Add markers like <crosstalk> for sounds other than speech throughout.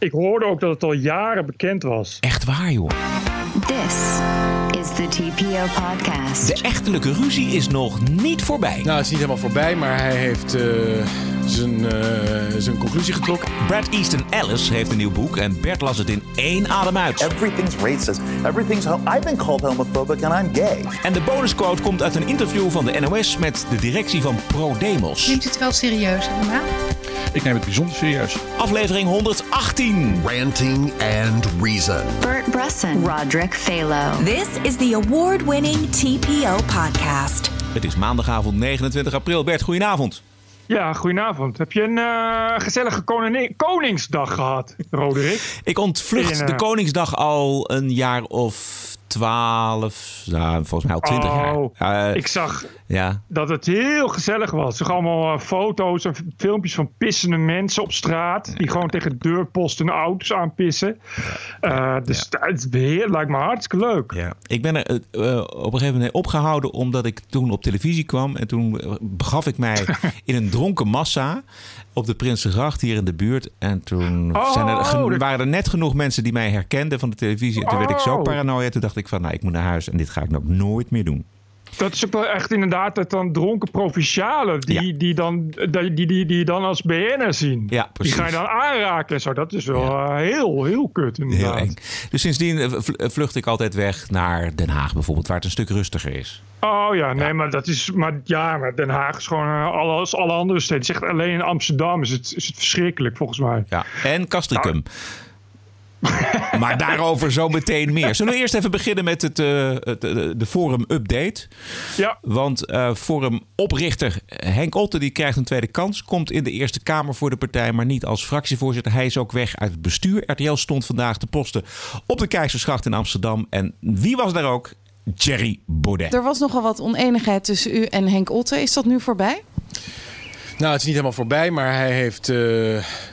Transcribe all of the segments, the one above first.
Ik hoorde ook dat het al jaren bekend was. Echt waar, joh. This is the TPO podcast. De echtelijke ruzie is nog niet voorbij. Nou, het is niet helemaal voorbij, maar hij heeft eh, zijn, eh, zijn conclusie getrokken. Brad Easton Ellis heeft een nieuw boek en Bert las het in één adem uit. Everything's racist. Everything's. Ho- I've been called homophobic and I'm gay. En de bonusquote komt uit een interview van de NOS met de directie van ProDemos. Neemt u het wel serieus allemaal? Ik neem het bijzonder serieus. Aflevering 118. Ranting and Reason. Bert Bresson, Roderick Phalo. This is the award winning TPO podcast. Het is maandagavond 29 april. Bert, goedenavond. Ja, goedenavond. Heb je een eh, gezellige Koningsdag gehad, Roderick? Ik ontvlucht In, eh, de Koningsdag al een jaar of 12, nou, volgens mij al 20 Oh, jaar. Eh, ik zag ja. dat het heel gezellig was. Zag allemaal eh, foto's en filmpjes van pissende mensen op straat. Die gewoon tegen deurposten en auto's aanpissen. Eh, dus het weer, lijkt me hartstikke leuk. Ja, ik ben er op een gegeven moment opgehouden omdat ik toen op televisie kwam. En toen begaf ik mij <laughs> in een dronken massa op de Prinsengracht hier in de buurt. En toen Oh, zijn er, waren er net genoeg mensen die mij herkenden van de televisie. En toen werd ik zo Oh. paranoia. Toen dacht ik van, nou, ik moet naar huis en dit ga ik nog nooit meer doen. Dat is ook wel echt inderdaad dat dan dronken provincialen die, Ja. die, dan, die, die, die, die dan als BN'er zien. Ja, die ga je dan aanraken en zo. Dat is wel eh, heel, heel kut inderdaad. Heel eng. Dus sindsdien eh, eh, vlucht ik altijd weg naar Den Haag bijvoorbeeld, waar het een stuk rustiger is. Oh ja, nee, maar dat is. Maar ja, maar Den Haag is gewoon uh, alle, als alle andere steden. Zegt alleen in Amsterdam is het, is het verschrikkelijk volgens mij. Ja, en Castricum. Maar daarover zo meteen meer. Zullen we eerst even beginnen met het, eh, het, eh, de forum update? Ja, Want eh forum oprichter Henk Otte die krijgt een tweede kans. Komt in de Eerste Kamer voor de partij, maar niet als fractievoorzitter. Hij is ook weg uit het bestuur. RTL stond vandaag te posten op de Keizersgracht in Amsterdam. En wie was daar ook? Jerry Baudet. Er was nogal wat oneenigheid tussen u en Henk Otte. Is dat nu voorbij? Nou, het is niet helemaal voorbij, maar hij heeft eh,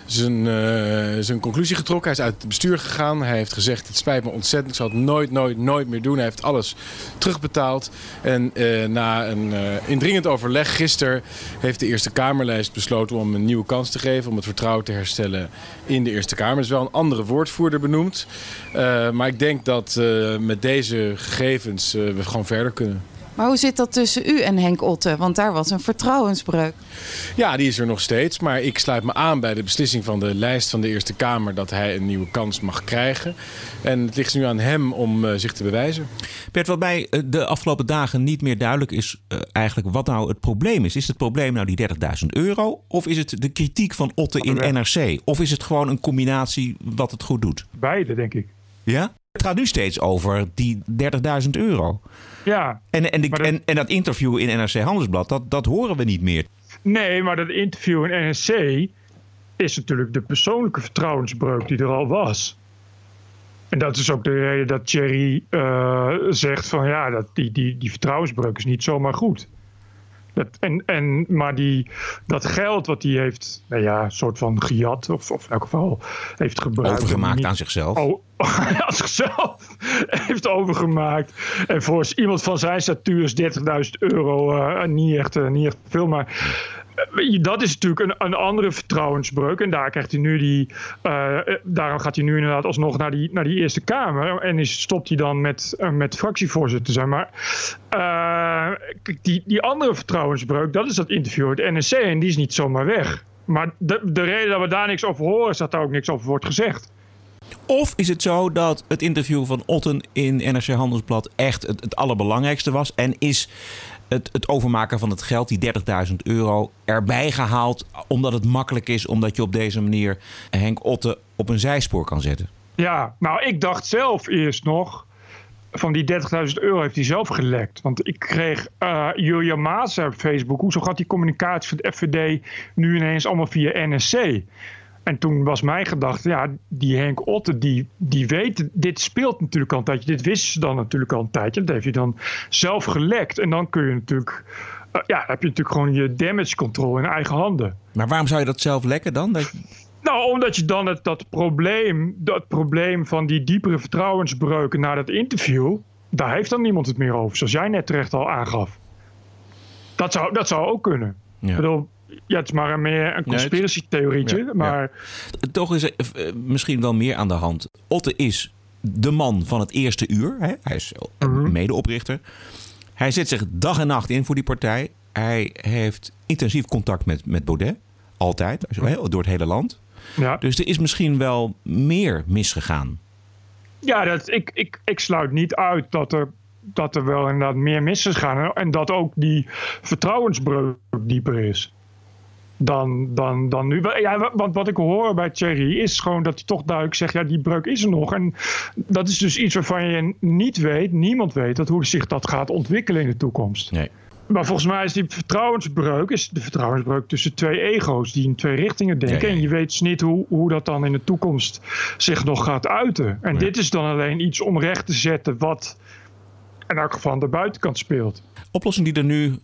zijn, eh, zijn conclusie getrokken. Hij is uit het bestuur gegaan. Hij heeft gezegd, het spijt me ontzettend. Ik zal het nooit, nooit, nooit meer doen. Hij heeft alles terugbetaald. En eh, na een indringend overleg gisteren heeft de Eerste Kamerlijst besloten om een nieuwe kans te geven. Om het vertrouwen te herstellen in de Eerste Kamer. Er is wel een andere woordvoerder benoemd. Maar ik denk dat met deze gegevens we gewoon verder kunnen. Maar hoe zit dat tussen u en Henk Otte? Want daar was een vertrouwensbreuk. Ja, die is er nog steeds. Maar ik sluit me aan bij de beslissing van de lijst van de Eerste Kamer dat hij een nieuwe kans mag krijgen. En het ligt nu aan hem om eh, zich te bewijzen. Bert, wat mij eh, de afgelopen dagen niet meer duidelijk is, eh, eigenlijk wat nou het probleem is. Is het probleem nou die 30.000 euro? Of is het de kritiek van Otte in NRC? Of is het gewoon een combinatie wat het goed doet? beide denk ik. Ja? Het gaat nu steeds over die 30.000 euro. Ja, En, en, de- dat- en, en dat interview in NRC Handelsblad, dat, dat horen we niet meer. nee, maar dat interview in NSC is natuurlijk de persoonlijke vertrouwensbreuk die er al was. En dat is ook de reden dat Thierry eh, zegt van ja, dat die, die, die vertrouwensbreuk is niet zomaar goed. Dat, en, en, maar die, dat geld wat hij heeft, nou ja, een soort van gejat, of, of in elk geval heeft gebruikt. Overgemaakt niet- aan zichzelf. Oh, <laughs> aan zichzelf heeft overgemaakt. En voor iemand van zijn statuur is 30.000 euro eh, niet, echt, eh, niet echt veel. Maar dat is natuurlijk een, een andere vertrouwensbreuk. En daar krijgt hij nu die. eh, eh, daarom gaat hij nu inderdaad alsnog naar die, naar die Eerste Kamer. En is, stopt hij dan met, eh, met fractievoorzitter te zijn. Maar eh, die, die andere vertrouwensbreuk, dat is dat interview met NSC. En die is niet zomaar weg. Maar de, de reden dat we daar niks over horen, is dat daar ook niks over wordt gezegd. Of is het zo dat het interview van Otten in NRC Handelsblad echt het, het allerbelangrijkste was? En is het, het overmaken van het geld, die 30.000 euro, erbij gehaald omdat het makkelijk is, omdat je op deze manier Henk Otten op een zijspoor kan zetten? Ja, nou, ik dacht zelf eerst nog. Van die 30.000 euro heeft hij zelf gelekt. Want ik kreeg eh Julia Maas op Facebook. Hoezo gaat die communicatie van de FVD nu ineens allemaal via NSC? En toen was mijn gedachte, ja, die Henk Otte, die, die weet, dit speelt natuurlijk al een tijdje. Dit wisten ze dan natuurlijk al een tijdje. Dat heeft hij dan zelf gelekt. En dan kun je natuurlijk, eh, ja, heb je natuurlijk gewoon je damage control in eigen handen. Maar waarom zou je dat zelf lekken dan? Dat, Nou, omdat je dan het, dat, probleem, dat probleem van die diepere vertrouwensbreuken na dat interview, daar heeft dan niemand het meer over, zoals jij net terecht al aangaf. Dat zou, dat zou ook kunnen. Ja. Ik bedoel, ja, het is maar een, meer een conspiracy-theorietje. Ja, maar Toch is er eh, misschien wel meer aan de hand. Otte is de man van het eerste uur. Hè? Hij is eh, medeoprichter. Hij zet zich dag en nacht in voor die partij. Hij heeft intensief contact met, met Baudet. Altijd. hè, Door het hele land. ja, Dus er is misschien wel meer misgegaan. ja dat, ik, ik, ik sluit niet uit dat er, dat er wel inderdaad meer mis is gegaan. En dat ook die vertrouwensbreuk dieper is. Dan, dan, dan nu. Ja, want wat ik hoor bij Thierry is gewoon dat hij toch duidelijk zegt: ja, die breuk is er nog. En dat is dus iets waarvan je niet weet, niemand weet, dat hoe zich dat gaat ontwikkelen in de toekomst. Nee. Maar volgens mij is die vertrouwensbreuk is de vertrouwensbreuk tussen twee ego's die in twee richtingen denken. Ja, ja. En je weet dus niet hoe, hoe dat dan in de toekomst zich nog gaat uiten. En Ja. dit is dan alleen iets om recht te zetten wat in elk geval aan de buitenkant speelt. oplossing die er nu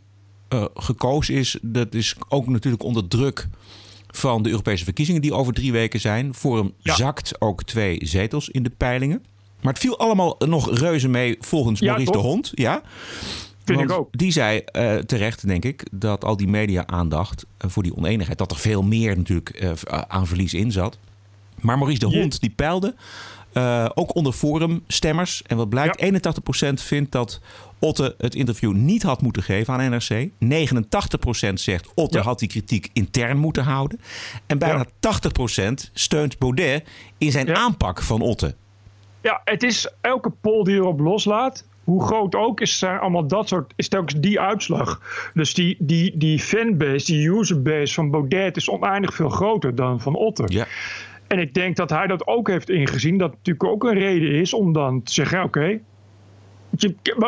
eh, gekozen is, dat is ook natuurlijk onder druk van de Europese verkiezingen die over drie weken zijn. Forum Ja. zakt ook twee zetels in de peilingen. Maar het viel allemaal nog reuze mee volgens Ja, Maurice toch? de Hond. Ja, Vind ik ook. Die zei eh, terecht, denk ik, dat al die media-aandacht eh, voor die oneenigheid, dat er veel meer natuurlijk aan verlies in zat. Maar Maurice de Hond, die peilde, eh, ook onder forumstemmers. En wat blijkt, Ja. 81% vindt dat Otte het interview niet had moeten geven aan NRC. 89% zegt Otte Ja. had die kritiek intern moeten houden. En bijna Ja. 80% steunt Baudet in zijn aanpak van Otte. Ja, het is elke poll die erop loslaat. Hoe groot ook is, zijn allemaal dat soort, is telkens die uitslag. Dus die, die, die fanbase, die userbase van Baudet is oneindig veel groter dan van Otter. Ja. En ik denk dat hij dat ook heeft ingezien. Dat natuurlijk ook een reden is om dan te zeggen: oké.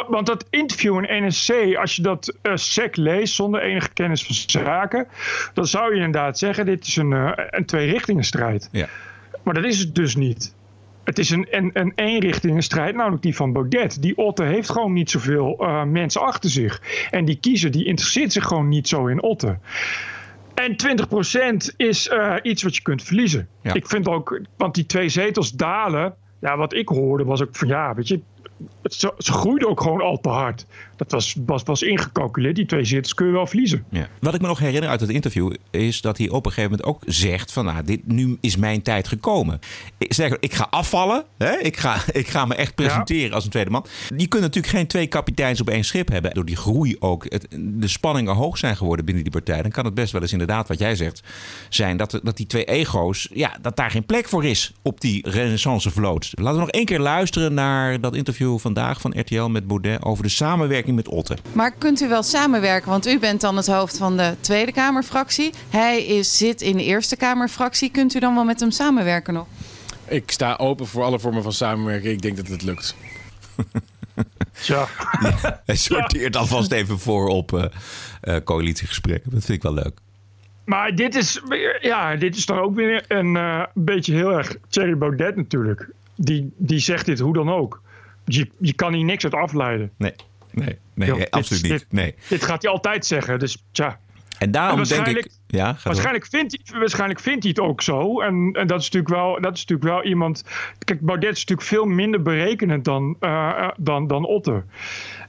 Want dat interview in NSC, als je dat eh, sec leest zonder enige kennis van zaken, dan zou je inderdaad zeggen: dit is een, eh, een twee-richtingen-strijd. Ja. Maar dat is het dus niet. Het is een, een, een eenrichtingenstrijd, namelijk die van Baudet. Die Otte heeft gewoon niet zoveel eh, mensen achter zich. En die kiezer die interesseert zich gewoon niet zo in Otte. En 20% is eh, iets wat je kunt verliezen. Ja. Ik vind ook, want die twee zetels dalen. Ja, wat ik hoorde was ook van ja, weet je. Het, ze, ze groeiden ook gewoon al te hard. Dat was, was, was ingecalculeerd. Die twee zetels kun je wel verliezen. Ja. Wat ik me nog herinner uit het interview is dat hij op een gegeven moment ook zegt van nou, dit, nu is mijn tijd gekomen. Ik, zeg, ik ga afvallen, hè? Ik, ga, <laughs> ik ga me echt presenteren als een tweede man. Je kunt natuurlijk geen twee kapiteins op één schip hebben. Door die groei ook, het, de spanningen hoog zijn geworden binnen die partij. Dan kan het best wel eens inderdaad wat jij zegt zijn dat, dat die twee ego's, ja, dat daar geen plek voor is op die renaissance vloot. Laten we nog één keer luisteren naar dat interview vandaag van RTL met Baudet over de samenwerking met Otte. Maar kunt u wel samenwerken? Want u bent dan het hoofd van de Tweede Kamerfractie. Hij is, zit in de Eerste Kamerfractie. Kunt u dan wel met hem samenwerken nog? Ik sta open voor alle vormen van samenwerking. Ik denk dat het lukt. <laughs> Tja. <laughs> Hij sorteert alvast even voor op eh, eh, coalitiegesprekken. Dat vind ik wel leuk. Maar dit is, ja, dit is dan ook weer een eh, beetje heel erg Thierry Baudet natuurlijk. Die, die zegt dit hoe dan ook. Je, je kan hier niks uit afleiden. Nee, nee, nee, dit- absoluut niet. dit- Nee. Dit gaat hij altijd zeggen. Dus tja. En daarom En denk ik... waarschijnlijk- Ja, door. Waarschijnlijk vindt, hij, waarschijnlijk vindt hij het ook zo. En, en dat, is natuurlijk wel, dat is natuurlijk wel iemand. Kijk, Baudet is natuurlijk veel minder berekenend dan, eh, eh, dan, dan Otter.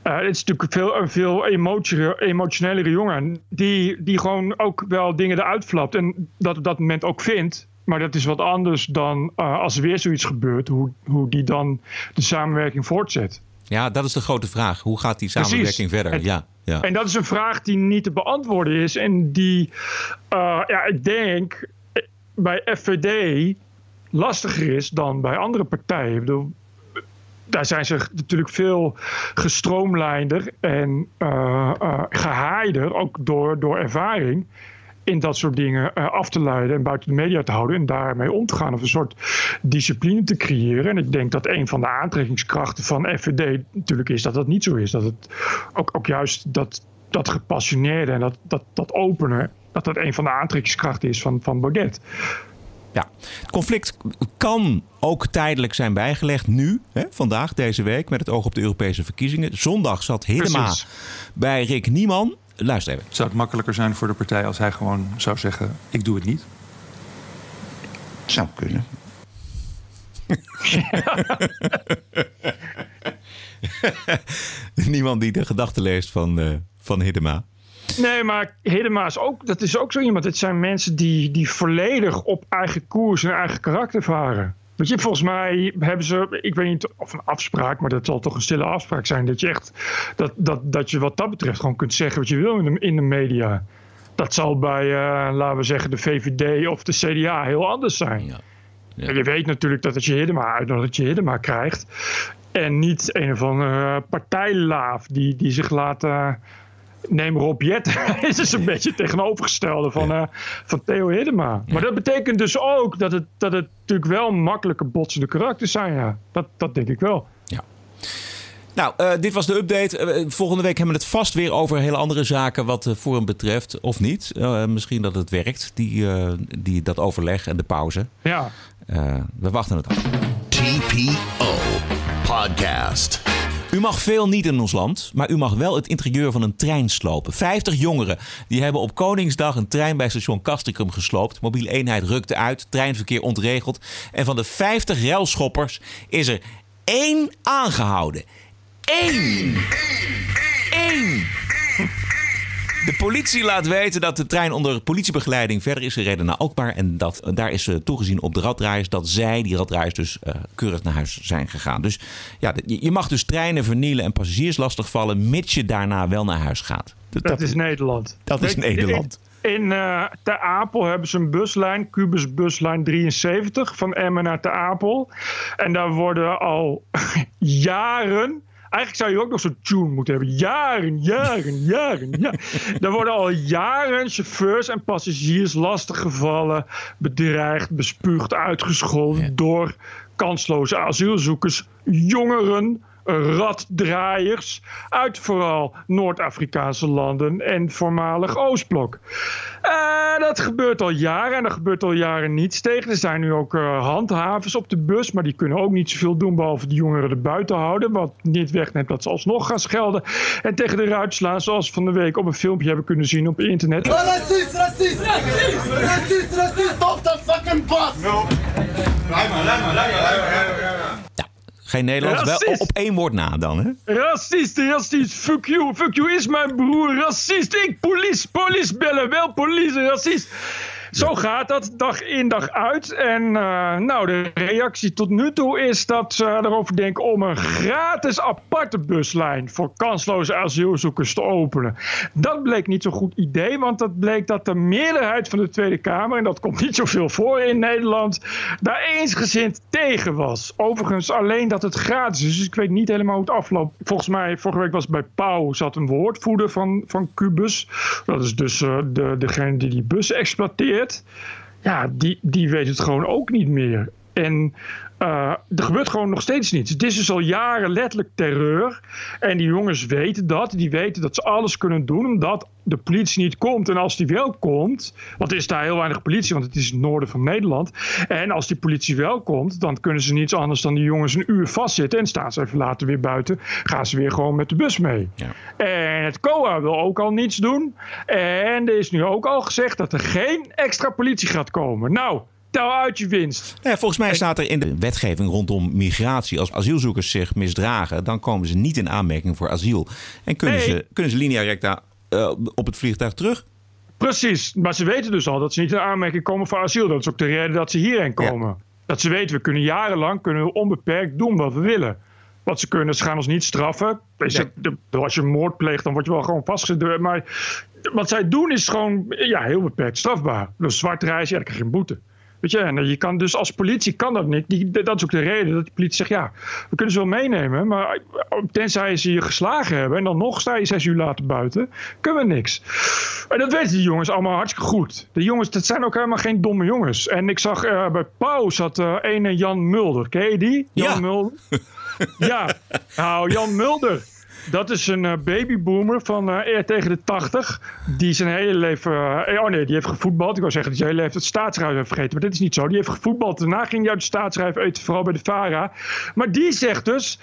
Eh, het is natuurlijk veel, een veel emotie- emotionelere jongen. Die, die gewoon ook wel dingen eruit flapt. En dat op dat moment ook vindt. Maar dat is wat anders dan als er weer zoiets gebeurt. Hoe, hoe die dan de samenwerking voortzet. Ja, dat is de grote vraag. Hoe gaat die samenwerking verder? Het- ja, ja. En dat is een vraag die niet te beantwoorden is. En die, eh, ja, ik denk eh, bij FVD lastiger is dan bij andere partijen. Ik bedoel, daar zijn ze natuurlijk veel gestroomlijnder en eh eh, gehaaider, ook door, door ervaring, in dat soort dingen eh, af te leiden en buiten de media te houden en daarmee om te gaan. Of een soort discipline te creëren. En ik denk dat een van de aantrekkingskrachten van FVD natuurlijk is dat dat niet zo is. Dat het ook, ook juist dat, dat gepassioneerde en dat, dat, dat openen, dat dat een van de aantrekkingskrachten is van, van Baudet. ja. Het conflict kan ook tijdelijk zijn bijgelegd nu, hè, vandaag, deze week, met het oog op de Europese verkiezingen. Zondag zat Hiddema Precies. bij Rick Nieman. Luister even. Zou het makkelijker zijn voor de partij als hij gewoon zou zeggen: Ik doe het niet? Zou kunnen. <laughs> Niemand die de gedachten leest van, eh, van Hiddema. Nee, maar Hiddema is ook, dat is ook zo iemand. Het zijn mensen die, die volledig op eigen koers en eigen karakter varen. Weet je, volgens mij hebben ze, ik weet niet of een afspraak, maar dat zal toch een stille afspraak zijn. Dat je echt, dat, dat, dat je wat dat betreft gewoon kunt zeggen wat je wil in de, in de media. Dat zal bij, uh, laten we zeggen, de VVD of de CDA heel anders zijn. Ja. Ja. Je weet natuurlijk dat als je Hiddema uitnodigt, dat je Hiddema krijgt. En niet een of andere partijlaaf die, die zich laat... Uh, neem Rob Jet. <laughs> is dus een beetje tegenovergestelde van, uh, van Theo Hiddema. Maar dat betekent dus ook dat het, dat het natuurlijk wel makkelijke botsende karakters zijn. Ja. Dat, dat denk ik wel. Ja. Nou, uh, dit was de update. Uh, volgende week hebben we het vast weer over hele andere zaken wat de Forum betreft. Of niet. Uh, misschien dat het werkt, die, die, dat overleg en de pauze. Ja. we wachten het af. TPO Podcast. U mag veel niet in ons land, maar u mag wel het interieur van een trein slopen. 50 jongeren die hebben op Koningsdag een trein bij station Castricum gesloopt. Mobiele eenheid rukte uit, treinverkeer ontregeld. En van de 50 relschoppers is er één aangehouden. Eén! Eén! De politie laat weten dat de trein onder politiebegeleiding verder is gereden naar Alkmaar. En dat, daar is toegezien op de raddraaiers dat zij, die raddraaiers, dus uh, keurig naar huis zijn gegaan. Dus ja, je mag dus treinen vernielen en passagiers lastigvallen, mits je daarna wel naar huis gaat. Dat, dat is Nederland. Dat is Nederland. In uh, Ter Apel hebben ze een buslijn, Cubus buslijn 73, van Emmen naar Ter Apel. En daar worden al <laughs> jaren Eigenlijk zou je ook nog zo'n tune moeten hebben. Jaren, jaren, jaren. Ja. <laughs> Er worden al jaren chauffeurs en passagiers lastiggevallen, bedreigd, bespuugd, uitgescholden door kansloze asielzoekers, jongeren, raddraaiers uit vooral Noord-Afrikaanse landen en voormalig Oostblok. Uh, dat gebeurt al jaren en er gebeurt al jaren niets tegen. Er zijn nu ook uh, handhavers op de bus, maar die kunnen ook niet zoveel doen behalve de jongeren er buiten houden. Wat niet wegneemt dat ze alsnog gaan schelden en tegen de ruit slaan, zoals we van de week op een filmpje hebben kunnen zien op internet. Racist, racist, racist, racist, racist, stop the fucking bus! No. Rij maar, rij maar, rij maar. Geen Nederlands, wel op één woord na dan, hè? Racist, racist, fuck you, fuck you is mijn broer, racist, ik police, police bellen, wel police, racist. Zo gaat dat dag in dag uit. En uh, nou, de reactie tot nu toe is dat ze erover denken om een gratis aparte buslijn voor kansloze asielzoekers te openen. Dat bleek niet zo'n goed idee, want dat bleek dat de meerderheid van de Tweede Kamer, en dat komt niet zoveel voor in Nederland, daar eensgezind tegen was. Overigens alleen dat het gratis is, dus ik weet niet helemaal hoe het afloopt. Volgens mij, vorige week was bij Pauw zat een woordvoerder van, van Cubus. Dat is dus uh, de, degene die die bus exploiteert ja, die, die weet het gewoon ook niet meer. En uh, er gebeurt gewoon nog steeds niets. Het is dus al jaren letterlijk terreur. En die jongens weten dat. Die weten dat ze alles kunnen doen omdat de politie niet komt. En als die wel komt, want er is daar heel weinig politie, want het is het noorden van Nederland. En als die politie wel komt, dan kunnen ze niets anders dan die jongens een uur vastzitten. En staan ze even later weer buiten. Gaan ze weer gewoon met de bus mee. Ja. En het COA wil ook al niets doen. En er is nu ook al gezegd dat er geen extra politie gaat komen. Nou, tel uit je winst. Ja, volgens mij staat er in de wetgeving rondom migratie... als asielzoekers zich misdragen... dan komen ze niet in aanmerking voor asiel. En kunnen, nee. ze, kunnen ze linea recta uh, op het vliegtuig terug? Precies, maar ze weten dus al dat ze niet in aanmerking komen voor asiel. Dat is ook de reden dat ze hierheen komen. Ja. Dat ze weten, we kunnen jarenlang kunnen we onbeperkt doen wat we willen. Wat ze kunnen, ze gaan ons niet straffen. Als je moord pleegt, dan word je wel gewoon vastgezet. Maar wat zij doen is gewoon ja, heel beperkt strafbaar. Dus zwart reizen, ja, dan krijg je een boete. Weet je, en je kan dus als politie kan dat niet. Die, dat is ook de reden dat de politie zegt, ja, we kunnen ze wel meenemen, maar tenzij ze je geslagen hebben en dan nog sta je zes uur later buiten, kunnen we niks. En dat weten die jongens allemaal hartstikke goed. De jongens, dat zijn ook helemaal geen domme jongens. En ik zag uh, bij Pauw zat uh, ene Jan Mulder. Ken je die? Jan ja. Mulder? ja, <laughs> nou Jan Mulder. Dat is een uh, babyboomer van uh, tegen de 80. Die zijn hele leven. Uh, oh nee, die heeft gevoetbald. Ik wou zeggen dat zijn hele leven het staatsruif heeft vergeten. Maar dit is niet zo. Die heeft gevoetbald. Daarna ging hij uit de staatsruif eten, vooral bij de Vara. Maar die zegt dus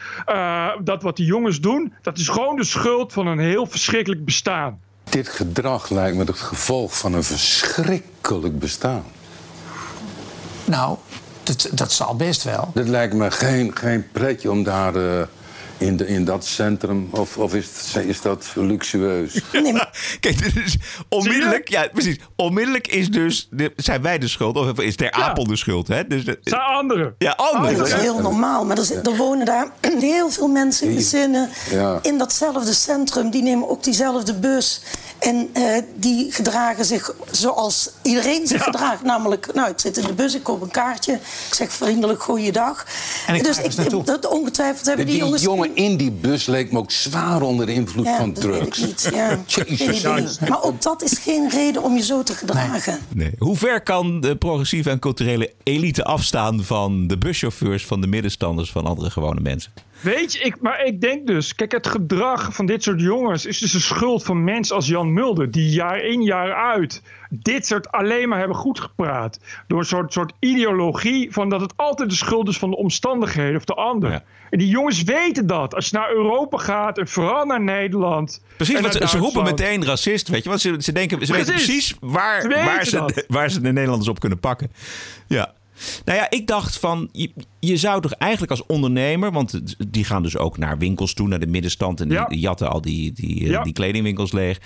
dat wat die jongens doen. dat is gewoon de schuld van een heel verschrikkelijk bestaan. Dit gedrag lijkt me het gevolg van een verschrikkelijk bestaan. Nou, dat, dat zal best wel. Dit lijkt me geen, geen pretje om daar In, de, in dat centrum, of, of is, het, is dat luxueus? <laughs> Nee, maar... <laughs> Kijk, dus onmiddellijk, ja, precies. Onmiddellijk is dus, de, zijn wij de schuld, of is Ter ja. Apel de schuld, hè? Dus de, zijn anderen. Ja, anderen. dat is heel normaal, maar er, zit, er wonen daar <clears throat> heel veel mensen in gezinnen ja. in datzelfde centrum. Die nemen ook diezelfde bus. En uh, die gedragen zich zoals iedereen zich ja. gedraagt. Namelijk, nou, ik zit in de bus, ik koop een kaartje. Ik zeg vriendelijk goeiedag. En ik dus ik, dat ongetwijfeld hebben die, die jongens... jongen in die bus leek me ook zwaar onder de invloed ja, van dat drugs. Weet ik niet. Ja. Jezus. Maar ook dat is geen reden om je zo te gedragen. Nee. nee. Hoe ver kan de progressieve en culturele elite afstaan van de buschauffeurs, van de middenstanders, van andere gewone mensen? Weet je, ik, maar ik denk dus, kijk, het gedrag van dit soort jongens is dus de schuld van mensen als Jan Mulder, die jaar in jaar uit dit soort alleen maar hebben goed gepraat. Door een soort, soort ideologie van dat het altijd de schuld is van de omstandigheden of de ander. Ja. En die jongens weten dat. Als je naar Europa gaat en vooral naar Nederland. Precies, want ze, ze roepen meteen racist, weet je. Want ze, ze denken, ze precies. weten precies waar ze, waar, ze, waar ze de Nederlanders op kunnen pakken. Ja. Nou ja, ik dacht van, je, je, zou toch eigenlijk als ondernemer, want die gaan dus ook naar winkels toe, naar de middenstand en die, ja. die jatten al die, die, ja. die kledingwinkels leeg.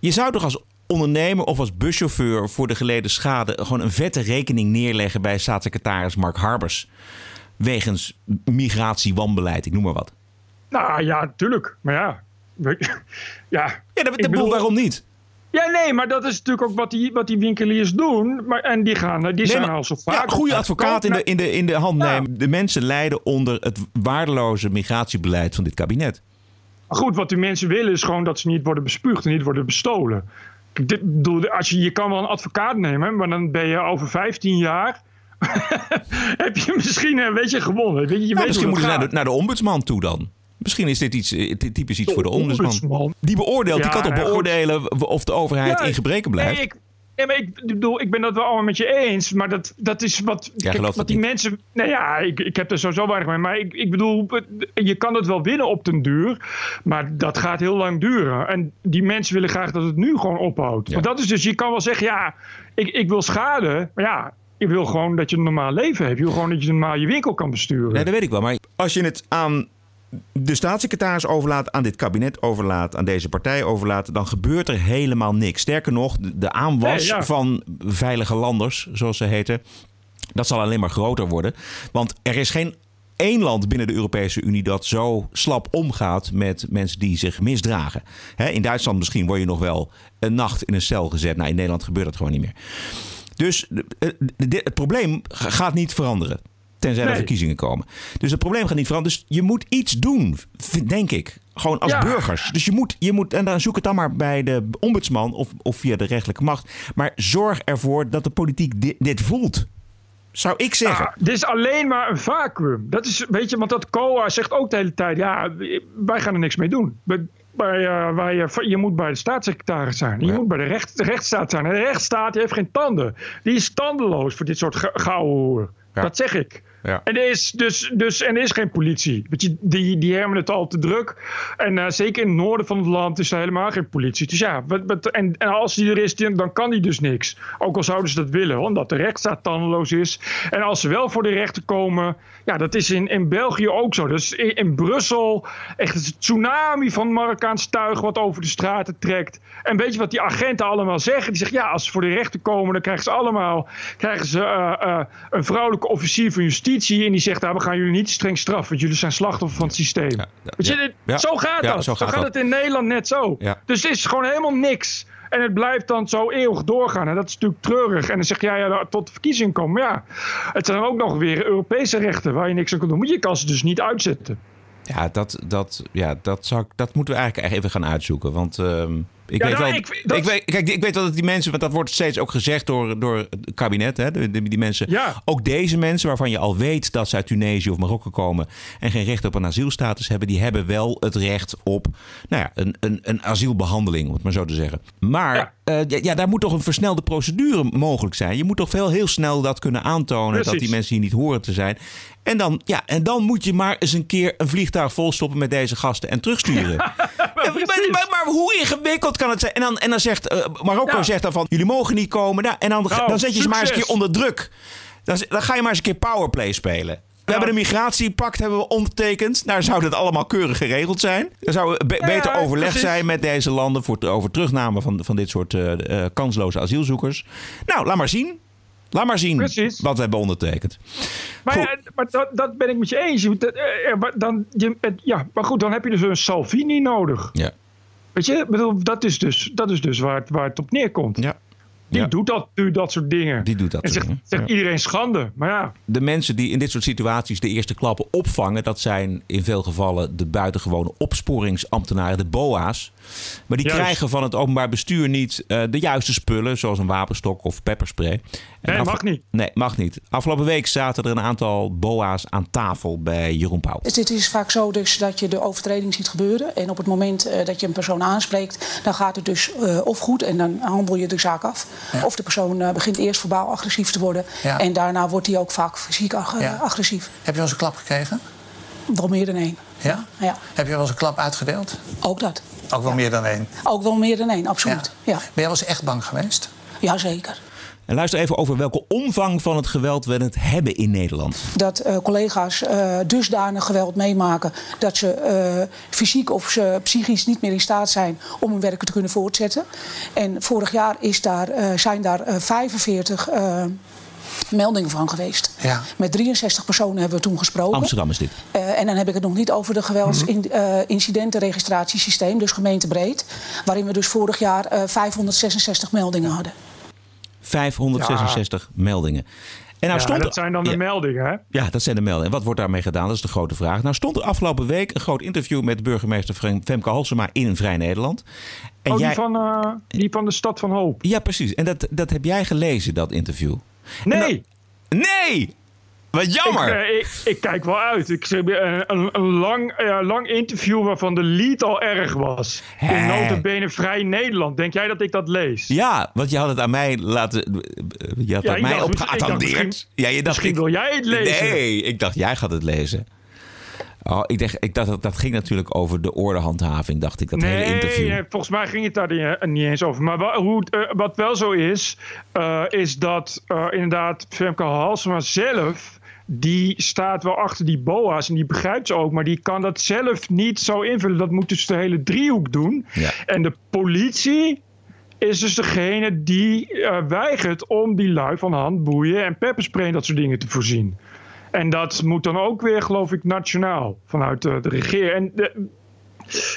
Je zou toch als ondernemer of als buschauffeur voor de geleden schade gewoon een vette rekening neerleggen bij staatssecretaris Mark Harbers. Wegens migratie, wanbeleid, ik noem maar wat. Nou ja, tuurlijk. Maar ja. <laughs> ja, ja dat, dat bedoel, waarom niet? Ja, nee, maar dat is natuurlijk ook wat die, wat die winkeliers doen. Maar, en die, gaan, die nee, zijn maar, al zo vaak... Ja, goede advocaat in de, in, de, in de hand ja. nemen. De mensen lijden onder het waardeloze migratiebeleid van dit kabinet. Goed, wat die mensen willen is gewoon dat ze niet worden bespuugd en niet worden bestolen. Dit, bedoel, als je, je kan wel een advocaat nemen, maar dan ben je over 15 jaar... <laughs> heb je misschien een beetje gewonnen. Weet je, je ja, weet misschien moeten ze naar de, naar de ombudsman toe dan. Misschien is dit iets, typisch iets de voor de ombudsman. Die beoordeelt, ja, die kan toch beoordelen of de overheid ja, in gebreken blijft? Nee, ik, nee, maar ik bedoel, ik ben dat wel allemaal met je eens. Maar dat, dat is wat, wat die niet. mensen... Nou ja, ik, ik heb er sowieso weinig mee. Maar ik, ik bedoel, je kan het wel winnen op den duur. Maar dat gaat heel lang duren. En die mensen willen graag dat het nu gewoon ophoudt. Want dat is dus, je kan wel zeggen, ja, ik, ik wil schade. Maar ja, je wil gewoon dat je een normaal leven hebt. Je wil gewoon dat je normaal je winkel kan besturen. Nee, dat weet ik wel. Maar als je het aan de staatssecretaris overlaat, aan dit kabinet overlaat, aan deze partij overlaat, dan gebeurt er helemaal niks. Sterker nog, de aanwas Nee, ja. van veilige landers, zoals ze heten, dat zal alleen maar groter worden. Want er is geen één land binnen de Europese Unie dat zo slap omgaat met mensen die zich misdragen. Hè, in Duitsland misschien word je nog wel een nacht in een cel gezet. Nou, in Nederland gebeurt dat gewoon niet meer. Dus eh, het probleem gaat niet veranderen. Tenzij er Nee. verkiezingen komen. Dus het probleem gaat niet veranderen. Dus je moet iets doen, denk ik. Gewoon als Ja. burgers. Dus je moet, je moet, en dan zoek het dan maar bij de ombudsman of, of via de rechtelijke macht. Maar zorg ervoor dat de politiek dit, dit voelt. Zou ik zeggen. Dit is alleen maar een vacuüm. Dat is, weet je, want dat COA zegt ook de hele tijd: ja, wij gaan er niks mee doen. Bij, eh, waar je, je moet bij de staatssecretaris zijn. Je Ja. moet bij de recht, de rechtsstaat zijn. En de rechtsstaat die heeft geen tanden. Die is tandeloos voor dit soort gouden. Dat zeg ik. Ja. En er is dus, dus en er is geen politie. Je, die, die hebben het al te druk. En eh, zeker in het noorden van het land is er helemaal geen politie. Dus ja, wat, en, en als die er is, dan kan die dus niks. Ook al zouden ze dat willen, omdat de rechtsstaat tandeloos is. En als ze wel voor de rechter komen, ja, dat is in, in België ook zo. Dus in, in Brussel echt een tsunami van Marokkaans tuig wat over de straten trekt. En weet je wat die agenten allemaal zeggen? Die zeggen, ja, als ze voor de rechter komen, dan krijgen ze allemaal krijgen ze, eh, eh, een vrouwelijke officier van justitie. En die zegt, nou, we gaan jullie niet streng straffen, want jullie zijn slachtoffer van het systeem. ja, je, ja. Zo gaat dat. zo Zo gaat het in Nederland net zo. Dus het is gewoon helemaal niks. En het blijft dan zo eeuwig doorgaan. En dat is natuurlijk treurig. En dan zeg je, ja, ja tot de verkiezingen komen. Maar ja, het zijn ook nog weer Europese rechten waar je niks aan kan doen. Maar je kan ze dus niet uitzetten. Ja, dat, dat, ja dat, zou, dat moeten we eigenlijk even gaan uitzoeken. Want ehm, ik, Ja, weet nou, wel, ik- dat- ik weet, kijk, ik weet wel dat die mensen, want dat wordt steeds ook gezegd door, door het kabinet. Hè, de- die mensen, Ja. ook deze mensen waarvan je al weet dat ze uit Tunesië of Marokko komen en geen recht op een asielstatus hebben, die hebben wel het recht op nou ja, een, een, een asielbehandeling, om het maar zo te zeggen. Maar Ja. eh, ja, daar moet toch een versnelde procedure mogelijk zijn. Je moet toch veel heel snel dat kunnen aantonen dat die mensen hier niet horen te zijn. En dan, ja, en dan moet je maar eens een keer een vliegtuig volstoppen met deze gasten en terugsturen. Ja, <laughs> maar, maar, maar hoe ingewikkeld kan het zijn? En dan, en dan zegt eh, Marokko Ja. zegt dan van jullie mogen niet komen. Nou, en dan, Nou, dan zet je ze maar eens een keer onder druk. Dan, dan ga je maar eens een keer powerplay spelen. We hebben een migratiepact hebben we ondertekend. Nou zou dat allemaal keurig geregeld zijn. Er zou be- beter overleg precies. zijn met deze landen voor, over terugname van, van dit soort eh, eh, kansloze asielzoekers. Nou, laat maar zien. Laat maar zien Precies. wat we hebben ondertekend. Maar, ja, maar dat, dat ben ik met je eens. Eh, eh, maar dan, je, het- ja, maar goed, dan heb je dus een Salvini nodig. Ja. Weet je, bedoel, dat is dus, dat is dus waar, het, waar het op neerkomt. Ja. Die Ja. doet dat, doet dat soort dingen. Die doet dat en zegt, dingen, zegt ja. iedereen schande. Maar ja, De mensen die in dit soort situaties de eerste klappen opvangen, dat zijn in veel gevallen de buitengewone opsporingsambtenaren, de BOA's. Maar die Juist. krijgen van het openbaar bestuur niet eh, de juiste spullen, zoals een wapenstok of pepperspray. En Nee, mag niet. Nee, mag niet. Afgelopen week zaten er een aantal BOA's aan tafel bij Jeroen Pauw. Dus Het is vaak zo dus dat je de overtreding ziet gebeuren. En op het moment eh, dat je een persoon aanspreekt, dan gaat het dus eh, of goed en dan handel je de zaak af. Of de persoon eh, begint eerst verbaal agressief te worden. Ja. En daarna wordt hij ook vaak fysiek ag- Ja. agressief. Heb je wel eens een klap gekregen? Wel meer dan één. Ja? Ja, Heb je wel eens een klap uitgedeeld? ook dat. Ook wel meer dan één. Ook wel meer dan één, absoluut. Ja. Ben jij wel eens echt bang geweest? Jazeker. En luister even over welke omvang van het geweld we het hebben in Nederland. Dat eh, collega's eh, dusdanig geweld meemaken dat ze eh, fysiek of ze psychisch niet meer in staat zijn om hun werk te kunnen voortzetten. En vorig jaar is daar, eh, zijn daar eh, 45 eh, meldingen van geweest. Ja. Met 63 personen hebben we toen gesproken. Amsterdam is dit. Eh, en dan heb ik het nog niet over de geweldsincidentenregistratiesysteem, dus gemeentebreed. Waarin we dus vorig jaar eh, 566 meldingen hadden. 566 meldingen. En nou ja, stond dat zijn dan de Ja. meldingen, hè? Ja, dat zijn de meldingen. En wat wordt daarmee gedaan? Dat is de grote vraag. Nou stond er afgelopen week een groot interview met burgemeester Fem- Femke Halsema in een Vrij Nederland. En oh, jij... die, van, eh, die van de Stad van Hoop. Ja, precies. En dat, dat heb jij gelezen, dat interview. Nee! Nee! Wat jammer! Ik, eh, ik, ik kijk wel uit. Ik heb een, een, lang, eh, lang interview waarvan de lead al erg was. Hè? In notabene Vrij Nederland. Denk jij dat ik dat lees? Ja, want je had het aan mij laten. Je had Ja, mij opgeattendeerd. misschien- Ja, je dacht, misschien wil jij het lezen. Nee, ik dacht jij gaat het lezen. Oh, ik dacht, ik dacht dat, dat ging natuurlijk over de ordehandhaving, dacht ik, dat nee, hele interview. nee, volgens mij ging het daar niet, eh, eens over. Maar wa- hoe, eh, wat wel zo is, eh, is dat inderdaad Femke Halsema zelf... die staat wel achter die boa's en die begrijpt ze ook... maar die kan dat zelf niet zo invullen. Dat moet dus de hele driehoek doen. Ja. En de politie is dus degene die weigert om die lui van handboeien en pepperspray en dat soort dingen te voorzien. En dat moet dan ook weer, geloof ik, nationaal vanuit de, de regering. En de,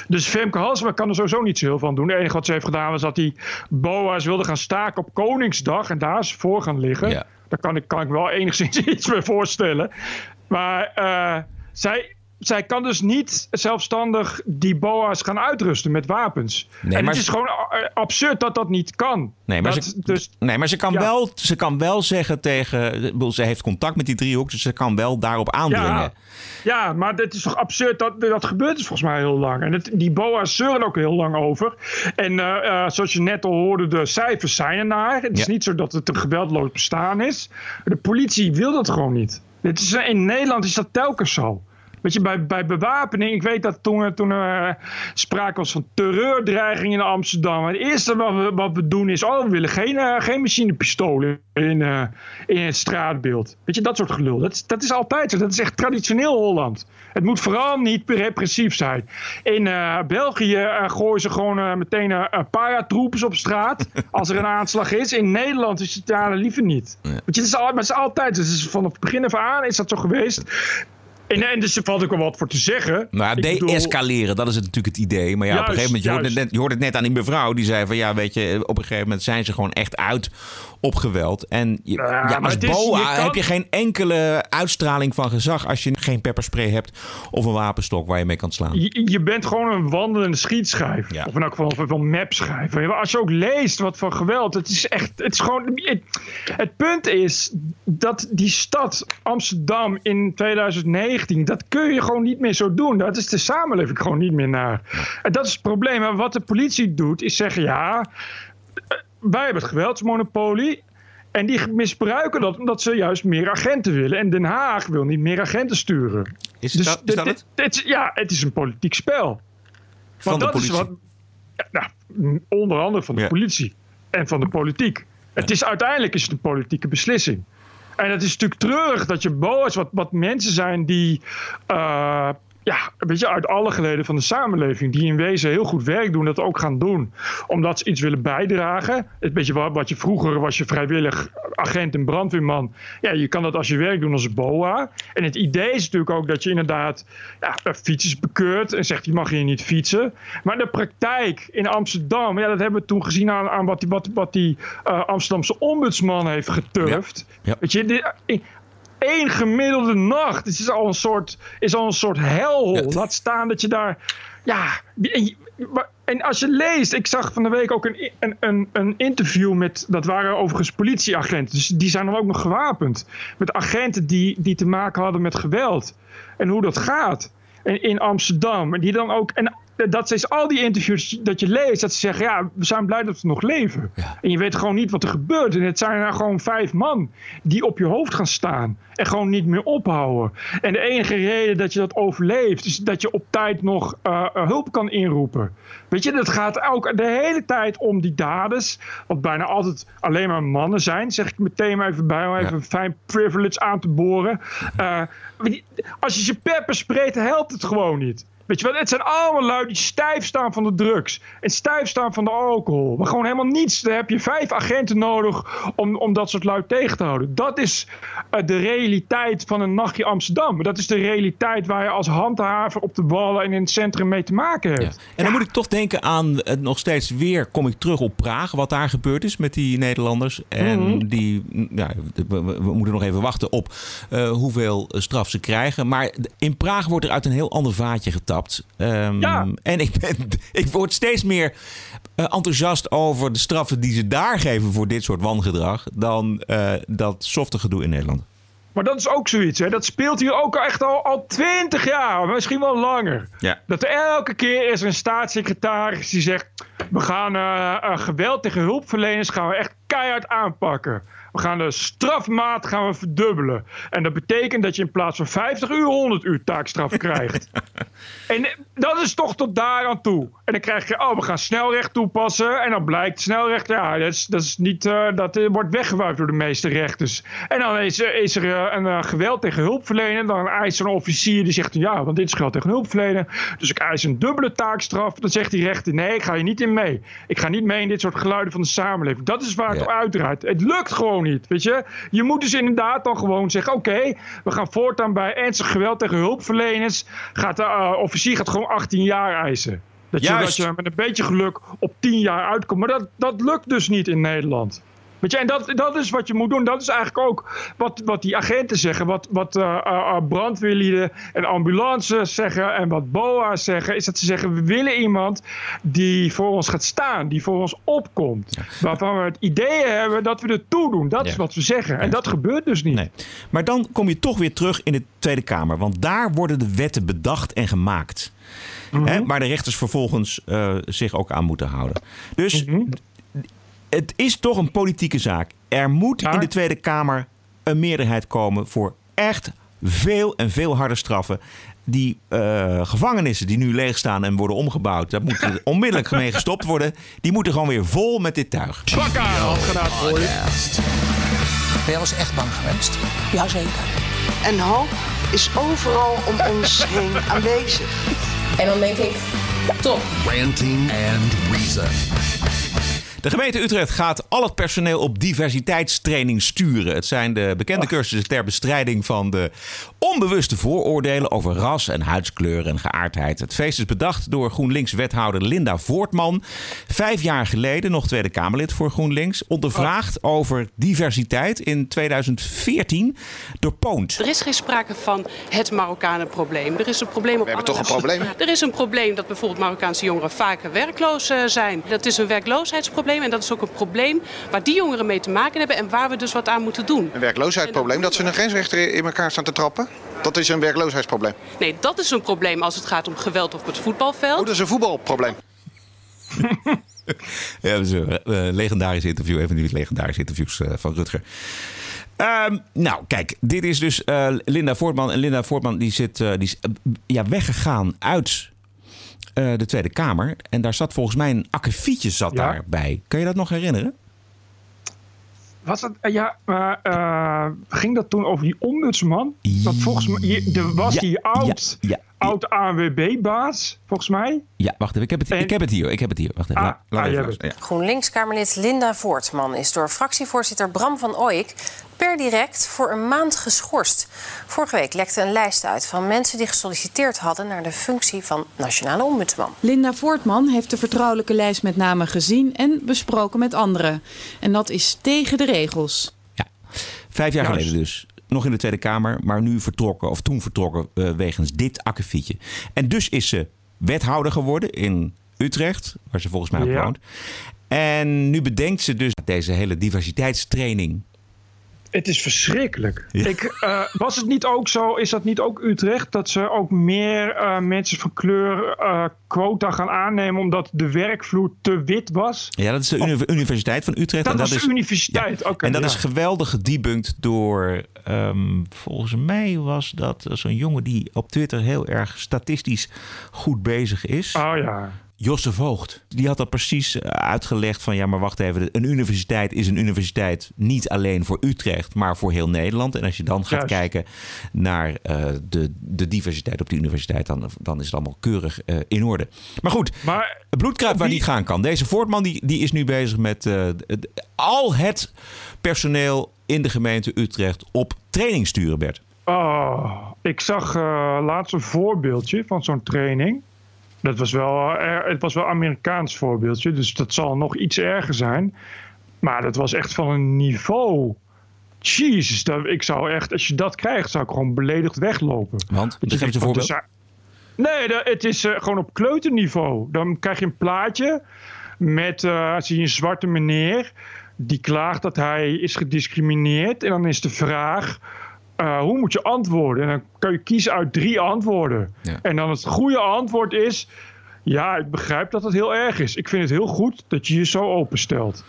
dus Femke Halsema kan er sowieso niet zo heel van doen. Het enige wat ze heeft gedaan was dat die BOA's wilden gaan staken op Koningsdag. En daar is ze voor gaan liggen. Ja. Daar kan ik, kan ik wel enigszins <laughs> iets mee voorstellen. Maar eh, zij, zij kan dus niet zelfstandig die BOA's gaan uitrusten met wapens. Nee, en maar het is gewoon eh, absurd dat dat niet kan. Nee, maar, Dat- ze, dus, nee, maar ze, kan Ja. wel, ze kan wel zeggen tegen. Ze heeft contact met die driehoek, dus ze kan wel daarop aandringen. Ja, ja, maar het is toch absurd. Dat, dat gebeurt dus volgens mij heel lang. En het, die BOA's zeuren ook heel lang over. En eh, eh, zoals je net al hoorde, de cijfers zijn ernaar. Het is niet zo dat het een geweldloos bestaan is. De politie wil dat gewoon niet. Dit is, in Nederland is dat telkens zo. Weet je, bij, bij bewapening, ik weet dat toen, er- toen er eh, sprake was van terreurdreiging in Amsterdam. Het eerste wat we, wat we doen is, oh, we willen geen, eh, geen machinepistolen in, eh, in het straatbeeld. Weet je, dat soort gelul. Dat, is- dat is altijd zo. Dat is echt traditioneel Holland. Het moet vooral niet repressief zijn. In eh, België eh, gooien ze gewoon eh, meteen eh, een paratroepers op straat <laughs> als er een aanslag is. In Nederland is het daar liever niet. Weet je, het is, al, maar het is altijd, het is vanaf het begin af aan is dat zo geweest. En, en dus er valt ook wel wat voor te zeggen. Nou, bedoel- de-escaleren, dat is het natuurlijk het idee. Maar ja, op een gegeven moment, je net, je hoorde het net aan die mevrouw, die zei van ja, weet je, op een gegeven moment zijn ze gewoon echt uit op geweld. En je, Ja, ja, maar als het is- BOA je kan- heb je geen enkele uitstraling van gezag als je geen pepperspray hebt of een wapenstok waar je mee kan slaan. Je, je bent gewoon een wandelende schietschijf. Of in elk geval van een mapschijf. Als je ook leest wat voor geweld. Het is echt. Het, is gewoon, het, het punt is dat die stad Amsterdam in 2019. Dat kun je gewoon niet meer zo doen. Dat is de samenleving gewoon niet meer naar. En dat is het probleem. En wat de politie doet is zeggen: ja. Eh, Wij hebben het geweldsmonopolie. En die misbruiken dat omdat ze juist meer agenten willen. En Den Haag wil niet meer agenten sturen. Is Dus dat, is dat het? dit- ja, het is een politiek spel. Van Want de dat is politie? wat, ja, nou, m, onder andere van de Ja. politie en van de politiek. Het is, uiteindelijk is het een politieke beslissing. En het is natuurlijk treurig dat je boos wat, wat mensen zijn die. Uh, ja, een beetje uit alle geleden van de samenleving. Die in wezen heel goed werk doen, dat ook gaan doen. Omdat ze iets willen bijdragen. Een beetje wat, wat je vroeger was je vrijwillig agent en brandweerman. Ja, je kan dat als je werk doen als BOA. En het idee is natuurlijk ook dat je inderdaad ja, fietsers bekeurt. En zegt, die mag hier niet fietsen. Maar de praktijk in Amsterdam, ja, dat hebben we toen gezien aan, aan wat die, wat, wat die uh, Amsterdamse ombudsman heeft geturfd. Ja. Ja. Weet je, de, één gemiddelde nacht is al een soort, is al een soort helhol. Laat staan dat je daar. Ja. En, en, als je leest, ik zag van de week ook een, een, een, een interview met. Dat waren overigens politieagenten. Dus die zijn dan ook nog gewapend. Met agenten die, die te maken hadden met geweld. En hoe dat gaat. En in Amsterdam. En die dan ook. En dat is al die interviews dat je leest, dat ze zeggen: ja, we zijn blij dat we nog leven. Ja. En je weet gewoon niet wat er gebeurt. En het zijn er gewoon vijf man die op je hoofd gaan staan en gewoon niet meer ophouden. En de enige reden dat je dat overleeft, is dat je op tijd nog uh, hulp kan inroepen. Weet je, dat gaat ook de hele tijd om die daders, wat bijna altijd alleen maar mannen zijn, zeg ik meteen maar even bij om even ja. een fijn privilege aan te boren. Uh, als je ze pepper spreekt, helpt het gewoon niet. Weet je wat, het zijn allemaal lui die stijf staan van de drugs. En stijf staan van de alcohol. Maar gewoon helemaal niets. Daar heb je vijf agenten nodig om, om dat soort lui tegen te houden. Dat is uh, de realiteit van een nachtje Amsterdam. Dat is de realiteit waar je als handhaver op de wallen en in het centrum mee te maken hebt. Ja. En dan moet ik toch denken aan het nog steeds weer, kom ik terug op Praag. Wat daar gebeurd is met die Nederlanders. En mm -hmm. die, ja, we, we, moeten nog even wachten op uh, hoeveel straf ze krijgen. Maar in Praag wordt er uit een heel ander vaatje getapt. Um, ja. En ik, ben, <laughs> ik word steeds meer uh, enthousiast over de straffen die ze daar geven voor dit soort wangedrag. dan uh, dat softe gedoe in Nederland. Maar dat is ook zoiets, hè? dat speelt hier ook echt al, al 20 jaar, misschien wel langer. Ja. Dat er elke keer is er een staatssecretaris die zegt: We gaan uh, geweld tegen hulpverleners gaan we echt keihard aanpakken. We gaan de strafmaat gaan we verdubbelen. En dat betekent dat je in plaats van 50 uur 100 uur taakstraf krijgt. <laughs> en dat is toch tot daar aan toe. En dan krijg je, oh, we gaan snelrecht toepassen. En dan blijkt snelrecht, ja, dat, is, dat, is niet, uh, dat wordt weggewuifd door de meeste rechters. En dan is, is er uh, een geweld tegen hulpverlener. Dan eist een officier die zegt, ja, want dit is geweld tegen hulpverlener. Dus ik eis een dubbele taakstraf. Dan zegt die rechter, nee, ik ga hier niet in mee. Ik ga niet mee in dit soort geluiden van de samenleving. Dat is waar het ja. op uitdraait. Het lukt gewoon niet, weet je. Je moet dus inderdaad dan gewoon zeggen, oké, okay, we gaan voortaan bij ernstig geweld tegen hulpverleners. Gaat de uh, officier gaat gewoon 18 jaar eisen. Dat je, dat je met een beetje geluk op 10 jaar uitkomt. Maar dat, dat lukt dus niet in Nederland. Weet je, en dat, dat is wat je moet doen. Dat is eigenlijk ook wat, wat die agenten zeggen. Wat, wat uh, uh, brandweerlieden en ambulances zeggen. En wat BOA's zeggen. Is dat ze zeggen: we willen iemand die voor ons gaat staan. Die voor ons opkomt. Ja. Waarvan we het idee hebben dat we er toe doen. Dat ja. is wat we zeggen. En dat gebeurt dus niet. Nee. Maar dan kom je toch weer terug in de Tweede Kamer. Want daar worden de wetten bedacht en gemaakt. Mm -hmm. Hè, waar de rechters vervolgens uh, zich ook aan moeten houden. Dus. Mm -hmm het is toch een politieke zaak. Er moet in de Tweede Kamer een meerderheid komen voor echt veel en veel harde straffen. Die uh, gevangenissen die nu leegstaan en worden omgebouwd, daar moet onmiddellijk mee gestopt worden. Die moeten gewoon weer vol met dit tuig. Pak aan, afgedaan voor je. Ben jij eens echt bang geweest? Jazeker. En hoop is overal om ons heen aanwezig. En dan denk ik, top. Ranting and Reason. De gemeente Utrecht gaat al het personeel op diversiteitstraining sturen. Het zijn de bekende cursussen ter bestrijding van de onbewuste vooroordelen over ras en huidskleur en geaardheid. Het feest is bedacht door GroenLinks-wethouder Linda Voortman. Vijf jaar geleden, nog Tweede Kamerlid voor GroenLinks, ondervraagd over diversiteit in 2014 door Poont. Er is geen sprake van het Marokkanenprobleem. Er is een probleem op We hebben toch een probleem? Er is een probleem dat bijvoorbeeld Marokkaanse jongeren vaker werkloos uh, zijn. Dat is een werkloosheidsprobleem. En dat is ook een probleem waar die jongeren mee te maken hebben en waar we dus wat aan moeten doen. Een werkloosheidsprobleem, dat ze een grensrechter in elkaar staan te trappen? Dat is een werkloosheidsprobleem. Nee, dat is een probleem als het gaat om geweld op het voetbalveld. Oh, dat is een voetbalprobleem. <laughs> ja, dat is een uh, legendarisch interview, even nu legendarische interviews uh, van Rutger. Um, nou, kijk, dit is dus uh, Linda Voortman. En Linda Voortman die, zit, die is ja, weggegaan uit uh, de Tweede Kamer. En daar zat volgens mij een akkefietje zat ja. daarbij. Kan je dat nog herinneren? Was dat, eh, ja, maar eh, ging dat toen over die ombudsman? Want volgens mij, er was Ja, die oud, ja, ja. oud ANWB-baas, volgens mij. Ja, wacht even. Ik heb het, ik heb het hier. Ik heb het hier. Wacht even. Ah, Laat- laat ah, even. GroenLinks-Kamerlid Linda Voortman is door fractievoorzitter Bram van Ooyek per direct voor een maand geschorst. Vorige week lekte een lijst uit van mensen die gesolliciteerd hadden naar de functie van nationale ombudsman. Linda Voortman heeft de vertrouwelijke lijst met name gezien en besproken met anderen. En dat is tegen de regels. Vijf jaar Juist. geleden dus. Nog in de Tweede Kamer, maar nu vertrokken, of toen vertrokken, eh, wegens dit akkefietje. En dus is ze wethouder geworden in Utrecht, waar ze volgens mij ook Ja. woont. En nu bedenkt ze dus deze hele diversiteitstraining. Het is verschrikkelijk. Ja. Ik, eh, was het niet ook zo, is dat niet ook Utrecht, dat ze ook meer eh, mensen van kleur eh, quota gaan aannemen omdat de werkvloer te wit was? Ja, dat is de uni- Universiteit van Utrecht. Dat en was dat de is, universiteit, ja. oké, en dat ja. is geweldig gedebunked door, ehm, volgens mij was dat zo'n jongen die op Twitter heel erg statistisch goed bezig is. Oh ja. Josse Voogd. Die had dat precies eh, uitgelegd van ja, maar wacht even. Een universiteit is een universiteit niet alleen voor Utrecht, maar voor heel Nederland. En als je dan gaat Juist. kijken naar eh, de, de diversiteit op die universiteit, dan, dan is het allemaal keurig eh, in orde. Maar goed, Maar het bloedkruid waar niet gaan kan. Deze Voortman die, die is nu bezig met al het personeel in de gemeente Utrecht op training sturen, Bert. Oh, ik zag laatst een voorbeeldje van zo'n training. Dat was wel, eh, het was wel een Amerikaans voorbeeldje, dus dat zal nog iets erger zijn. Maar dat was echt van een niveau. Jezus, dat, ik zou echt, als je dat krijgt, zou ik gewoon beledigd weglopen. Want, Dat je geef eens een voorbeeld. Nee, dat- het is eh, gewoon op kleuterniveau. Dan krijg je een plaatje met eh, zie je een zwarte meneer die klaagt dat hij is gediscrimineerd. En dan is de vraag, eh, hoe moet je antwoorden? En dan kan je kiezen uit drie antwoorden. Ja. En dan het goede antwoord is, ja, ik begrijp dat het heel erg is. Ik vind het heel goed dat je je zo openstelt.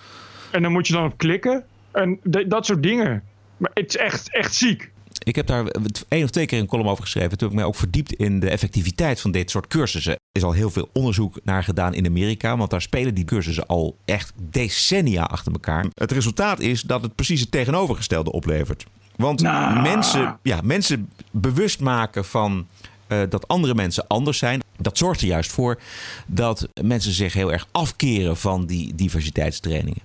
En dan moet je dan op klikken. En dat soort dingen. Maar het is echt, echt ziek. Ik heb daar één of twee keer een column over geschreven. Toen heb ik mij ook verdiept in de effectiviteit van dit soort cursussen. Er is al heel veel onderzoek naar gedaan in Amerika. Want daar spelen die cursussen al echt decennia achter elkaar. Het resultaat is dat het precies het tegenovergestelde oplevert. Want Nou. mensen, ja, mensen bewust maken van eh, dat andere mensen anders zijn. Dat zorgt er juist voor dat mensen zich heel erg afkeren van die diversiteitstrainingen.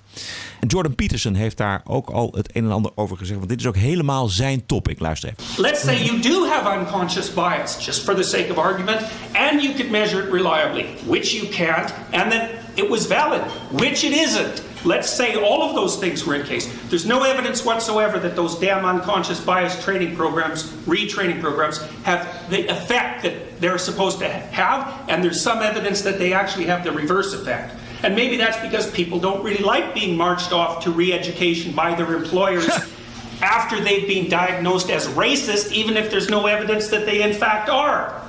En Jordan Peterson heeft daar ook al het een en ander over gezegd. Want dit is ook helemaal zijn topic. Luister even. Let's say you do have unconscious bias, just for the sake of argument, and you could measure it reliably, which you can't, and then it was valid, which it isn't. Let's say all of those things were in case. There's no evidence whatsoever that those damn unconscious bias training programs, retraining programs, have the effect that they're supposed to have, and there's some evidence that they actually have the reverse effect. And maybe that's because people don't really like being marched off to re education by their employers <laughs> after they've been diagnosed as racist, even if there's no evidence that they in fact are.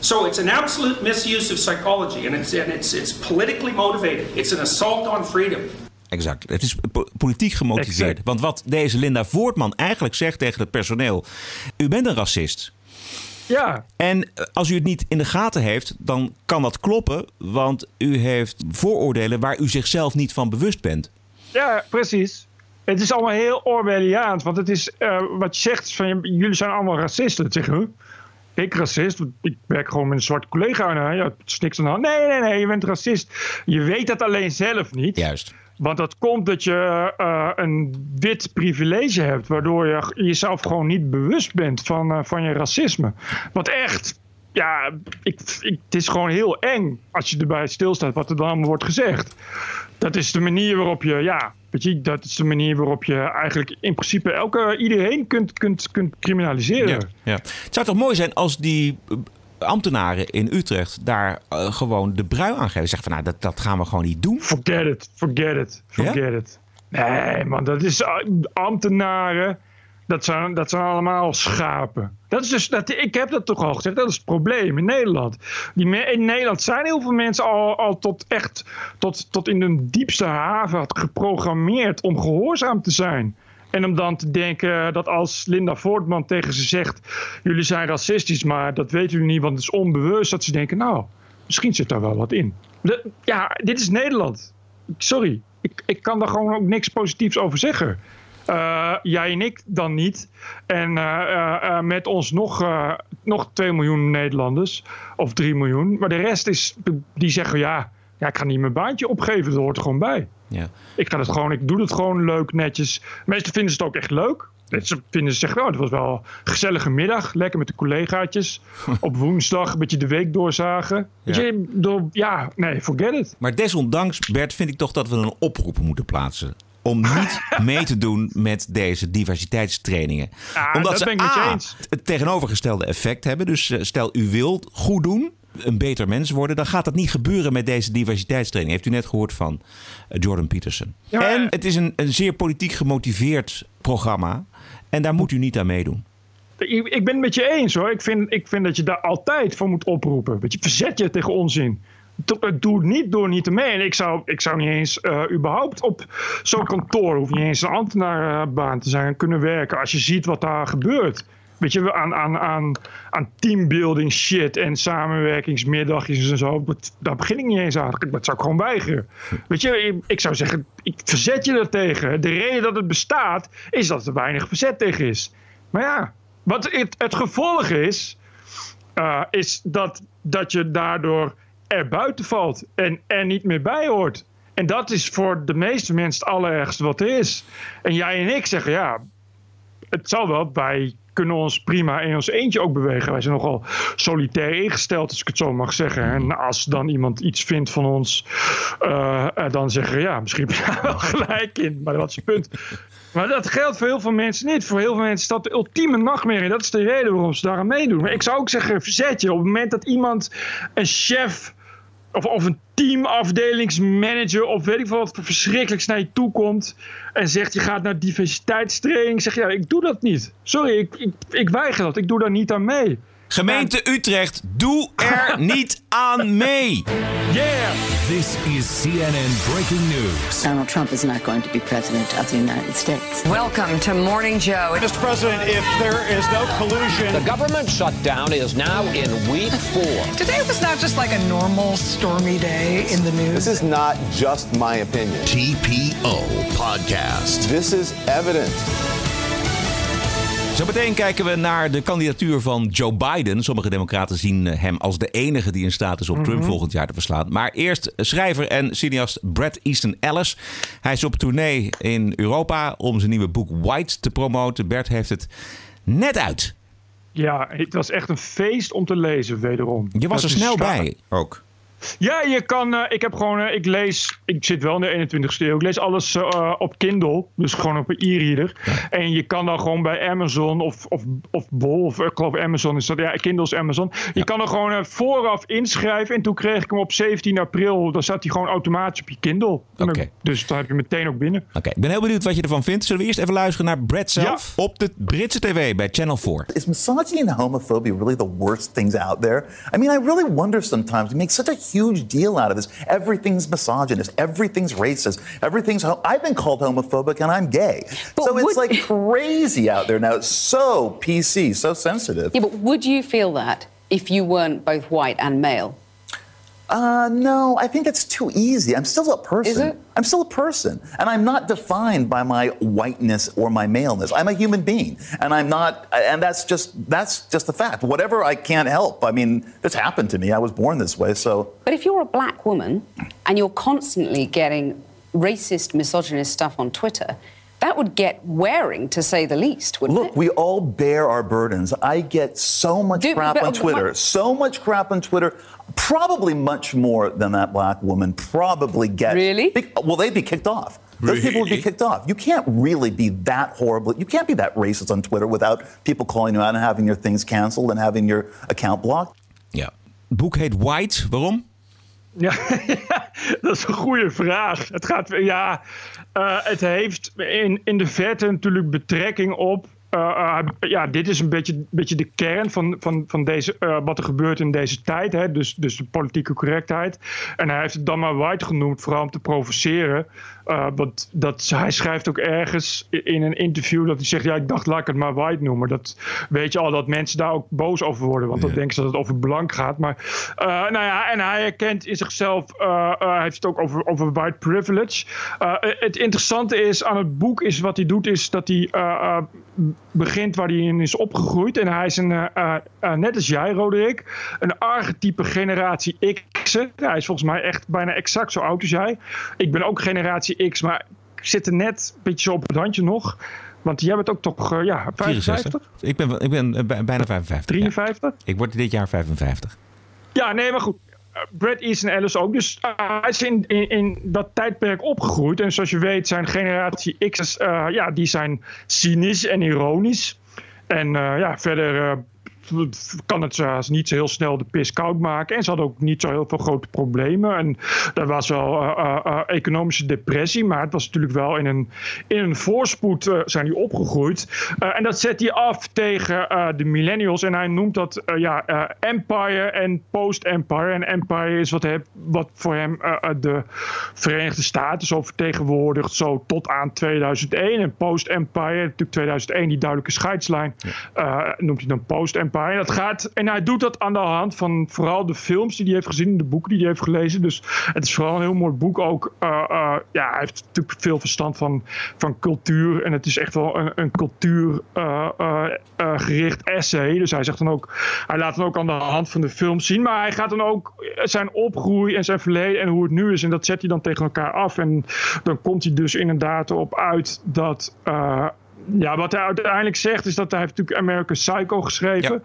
So it's an absolute misuse of psychology, and it's and it's it's politically motivated. It's an assault on freedom. Exact. Het is po- politiek gemotiveerd. Exact. Want wat deze Linda Voortman eigenlijk zegt tegen het personeel: U bent een racist. Ja. En als u het niet in de gaten heeft, dan kan dat kloppen. Want u heeft vooroordelen waar u zichzelf niet van bewust bent. Ja, precies. Het is allemaal heel Orwelliaans. Want het is, eh, wat je zegt, van, jullie zijn allemaal racisten. Huh? ik racist? Ik werk gewoon met een zwarte collega. En, ja, het is niks aan de hand. Nee, nee, nee, je bent racist. Je weet dat alleen zelf niet. Juist. Want dat komt dat je eh, een wit privilege hebt, waardoor je jezelf gewoon niet bewust bent van, eh, van je racisme. Wat echt, ja, ik, het is gewoon heel eng als je erbij stilstaat wat er dan allemaal wordt gezegd. Dat is de manier waarop je, ja, weet je, dat is de manier waarop je eigenlijk in principe elke, iedereen kunt, kunt, kunt criminaliseren. Ja, ja. Het zou toch mooi zijn als die ambtenaren in Utrecht daar eh, gewoon de brui aan geven. Zeggen van nou, dat, dat gaan we gewoon niet doen. Forget it, forget it, forget it. Nee, man, dat is uh, ambtenaren. Dat zijn, dat zijn allemaal schapen. Dat is dus, dat, ik heb dat toch al gezegd, dat is het probleem in Nederland. Die, in Nederland zijn heel veel mensen al, al tot echt tot, tot in de diepste haven geprogrammeerd om gehoorzaam te zijn. En om dan te denken dat als Linda Voortman tegen ze zegt: Jullie zijn racistisch, maar dat weten jullie niet, want het is onbewust. Dat ze denken: Nou, misschien zit daar wel wat in. Ja, dit is Nederland. Sorry. ik, ik kan daar gewoon ook niks positiefs over zeggen. Uh, jij en ik dan niet. En uh, uh, met ons nog, nog 2 miljoen Nederlanders. Of 3 miljoen. Maar de rest is, die zeggen ja, ja, ik ga niet mijn baantje opgeven. Dat hoort er gewoon bij. Ja. Ik, ga het gewoon, ik doe het gewoon leuk, netjes. Meestal vinden ze het ook echt leuk. Ze vinden ze zeggen, oh, het was wel een gezellige middag. Lekker met de collegaatjes. <laughs> Op woensdag een beetje de week doorzagen. Ja. je, door, ja, nee, forget it. Maar desondanks, Bert, vind ik toch dat we een oproep moeten plaatsen. Om niet <laughs> mee te doen met deze diversiteitstrainingen. Ja, Omdat dat ze A, het tegenovergestelde effect hebben. Dus eh, stel u wilt goed doen, een beter mens worden... dan gaat dat niet gebeuren met deze diversiteitstraining. Heeft u net gehoord van eh, Jordan Peterson. Ja, En het is een, een zeer politiek gemotiveerd programma. En daar moet u niet aan meedoen. Ik, ben het met je eens hoor. Ik vind, ik vind dat je daar altijd voor moet oproepen. Weet je, verzet je tegen onzin. Do- Doe het niet door niet te mee. En ik zou, ik zou niet eens eh, überhaupt op zo'n kantoor, hoef niet eens een ambtenaarbaan te zijn, kunnen werken. Als je ziet wat daar gebeurt. Weet je, aan, aan, aan, aan teambuilding shit en samenwerkingsmiddagjes en zo. Daar begin ik niet eens aan. Dat zou ik gewoon weigeren. Weet je, ik, ik zou zeggen, ik verzet je er tegen. De reden dat het bestaat, is dat er weinig verzet tegen is. Maar ja, wat het, het gevolg is, eh, is dat, dat je daardoor er buiten valt en er niet meer bij hoort. En dat is voor de meeste mensen het allerergste wat er is. En jij en ik zeggen, ja, het zal wel, wij kunnen ons prima in ons eentje ook bewegen. Wij zijn nogal solitair ingesteld, als ik het zo mag zeggen. En als dan iemand iets vindt van ons, eh, eh, dan zeggen we, ja, misschien heb je wel gelijk in. Maar dat is het punt. Maar dat geldt voor heel veel mensen niet. Voor heel veel mensen is dat de ultieme nachtmerrie. Dat is de reden waarom ze daaraan meedoen. Maar ik zou ook zeggen, verzet je. Op het moment dat iemand, een chef of, of een teamafdelingsmanager of weet ik veel wat verschrikkelijks naar je toe komt en zegt je gaat naar diversiteitstraining, zeg je ja, ik doe dat niet. Sorry, ik, ik, ik weiger dat. Ik doe daar niet aan mee. Gemeente Utrecht, doe er <laughs> niet aan mee. Yeah! This is CNN Breaking News. Donald Trump is not going to be president of the United States. Welcome to Morning Joe. Mr. President, if there is no collusion. The government shutdown is now in week four. Today was not just like a normal stormy day in the news. This is not just my opinion. TPO Podcast. This is evidence. Zo meteen kijken we naar de kandidatuur van Joe Biden. Sommige democraten zien eh, hem als de enige die in staat is om Trump Mhm. volgend jaar te verslaan. Maar eerst schrijver en cineast Brad Easton Ellis. Hij is op tournee in Europa om zijn nieuwe boek White te promoten. Bert heeft het net uit. Ja, het was echt een feest om te lezen, wederom. Je was Dat er snel bij ook. Ja, je kan. eh, ik heb gewoon. eh, ik lees. Ik zit wel in de 21ste eeuw. Ik lees alles eh, op Kindle. Dus gewoon op een e-reader. En je kan dan gewoon bij Amazon of, of, of Bol. Of ik geloof Amazon is dat. Ja, Kindle is Amazon. Je kan er gewoon eh, vooraf inschrijven. En toen kreeg ik hem op 17 april. Dan zat hij gewoon automatisch op je Kindle. Dus dan heb je meteen ook binnen. Oké, ik ben heel benieuwd wat je ervan vindt. Zullen we eerst even luisteren naar Brad zelf op de Britse tv bij Channel 4. Is misogyny and homophobia really the worst things out there? I mean, I really wonder sometimes. We make such a huge deal out of this. Everything's misogynist. Everything's racist. Everything's. Ho- I've been called homophobic and I'm gay. so it's like crazy out there now. It's so PC, so sensitive. Yeah, but would you feel that if you weren't both white and male? Uh, no, I think it's too easy. I'm still a person. Is it? I'm still a person. And I'm not defined by my whiteness or my maleness. I'm a human being. And I'm not and that's just that's just a fact. Whatever I can't help. I mean, this happened to me. I was born this way, so But if you're a black woman and you're constantly getting racist, misogynist stuff on Twitter, that would get wearing, to say the least, wouldn't Look, we all bear our burdens. I get so much Do- crap but- on but- Twitter. So much crap on Twitter. Probably much more than that black woman probably gets. Really? well, they'd be kicked off. Those people would be kicked off. You can't really be that horrible. You can't be that racist on Twitter without people calling you out and having your things canceled and having your account blocked. Ja. Het boek heet White. Waarom? <laughs> Ja, dat is een goede vraag. Het gaat, ja, eh, het heeft in, in de verte natuurlijk betrekking op. eh, eh, ja, dit is een beetje, beetje de kern van, van, van deze, wat er gebeurt in deze tijd. Hè? Dus, dus de politieke correctheid. En hij heeft het dan maar white genoemd, vooral om te provoceren. Uh, want dat, hij schrijft ook ergens in een interview dat hij zegt: Ja, ik dacht, laat ik het maar white noemen. Dat weet je al dat mensen daar ook boos over worden, want dan denken ze dat het over blank gaat. Maar uh, nou ja, en hij herkent in zichzelf, uh, hij heeft het ook over, over white privilege. het interessante is aan het boek, is wat hij doet, is dat hij begint waar hij in is opgegroeid. En hij is een, net als jij, Roderick, een archetype generatie X. Hij is volgens mij echt bijna exact zo oud als jij. Ik ben ook generatie X, maar ik zit er net een beetje zo op het handje nog. Want jij bent ook toch uh, ja, 55? Ik ben, ik ben bijna 55. 53? Ik word dit jaar 55. Ja, nee, maar goed. Uh, Brad Easton Ellis ook. Dus uh, hij is in, in, in, dat tijdperk opgegroeid. En zoals je weet zijn generatie X's, ja, die zijn cynisch en ironisch. En ja, verder kan het niet zo heel snel de pis koud maken. En ze hadden ook niet zo heel veel grote problemen. En er was wel uh, uh, economische depressie, maar het was natuurlijk wel in een, in een voorspoed zijn die opgegroeid. en dat zet hij af tegen de millennials. En hij noemt dat ja, empire en post-empire. En empire is wat, heb, wat voor hem de Verenigde Staten zo vertegenwoordigt, zo tot aan 2001. En post-empire, natuurlijk 2001, die duidelijke scheidslijn, noemt hij dan post-empire. En, dat gaat, en hij doet dat aan de hand van vooral de films die hij heeft gezien, de boeken die hij heeft gelezen. Dus het is vooral een heel mooi boek ook. Uh, uh, ja, hij heeft natuurlijk veel verstand van, van cultuur. En het is echt wel een, een cultuurgericht uh, essay. Dus hij zegt dan ook, hij laat dan ook aan de hand van de film zien. Maar hij gaat dan ook zijn opgroei en zijn verleden en hoe het nu is. En dat zet hij dan tegen elkaar af. En dan komt hij dus inderdaad erop uit dat ja, wat hij uiteindelijk zegt is dat hij heeft natuurlijk American Psycho geschreven.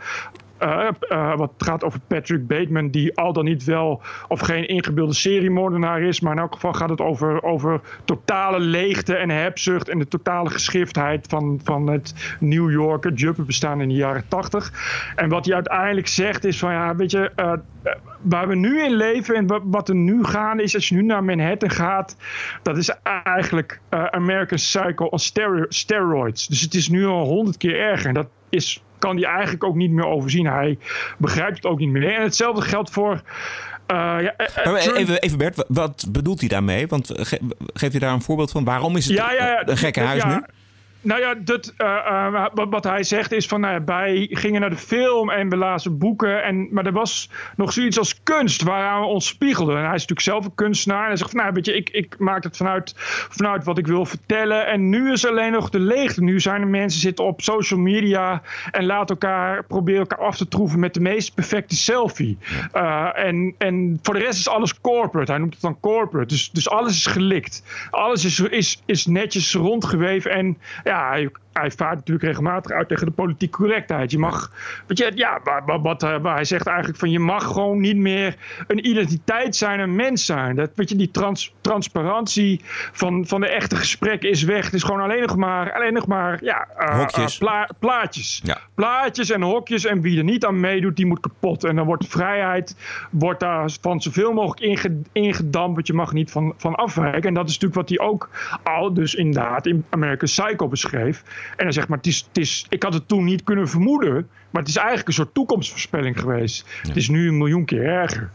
Uh, uh, wat gaat over Patrick Bateman, die al dan niet wel of geen ingebeelde seriemoordenaar is. Maar in elk geval gaat het over, over totale leegte en hebzucht. En de totale geschiftheid van, van het New Yorker jumpenbestaan in de jaren tachtig. En wat hij uiteindelijk zegt is van ja, weet je. Uh, waar we nu in leven en wat er nu gaande is, als je nu naar Manhattan gaat, dat is eigenlijk American Psycho on steroids. Dus het is nu al honderd keer erger. En dat is kan hij eigenlijk ook niet meer overzien. Hij begrijpt het ook niet meer. En hetzelfde geldt voor. Uh, ja, uh, even, even Bert, wat bedoelt hij daarmee? Want ge geeft hij daar een voorbeeld van? Waarom is het ja, ja, een gekke huis nu? Nou ja, dat, uh, uh, wat, wat, hij zegt is van nou, wij gingen naar de film en we lazen boeken. En, maar er was nog zoiets als kunst waaraan we ons spiegelden. En hij is natuurlijk zelf een kunstenaar. En hij zegt van nou, weet je, ik, ik maak het vanuit, vanuit wat ik wil vertellen. En nu is alleen nog de leegte. Nu zijn er mensen zitten op social media en laten elkaar, proberen elkaar af te troeven met de meest perfecte selfie. Uh, en, en voor de rest is alles corporate. Hij noemt het dan corporate. Dus, dus alles is gelikt. Alles is, is, is netjes rondgeweven en ja, ja, hij, hij vaart natuurlijk regelmatig uit tegen de politieke correctheid. Je mag, weet je, ja, wat, wat, eh, hij zegt eigenlijk van je mag gewoon niet meer een identiteit zijn, een mens zijn. Dat, weet je, die trans, transparantie van, van de echte gesprekken is weg. Het is gewoon alleen nog maar, alleen nog maar ja, uh, pla, plaatjes. Ja. Plaatjes en hokjes en wie er niet aan meedoet, die moet kapot. En dan wordt de vrijheid wordt daar van zoveel mogelijk inge, ingedampt, want je mag niet van, van afwijken. En dat is natuurlijk wat hij ook al, dus inderdaad, in American Psycho beschreef. En dan zegt maar, het is, het is, ik had het toen niet kunnen vermoeden. Maar het is eigenlijk een soort toekomstvoorspelling geweest. Het is nu een miljoen keer erger.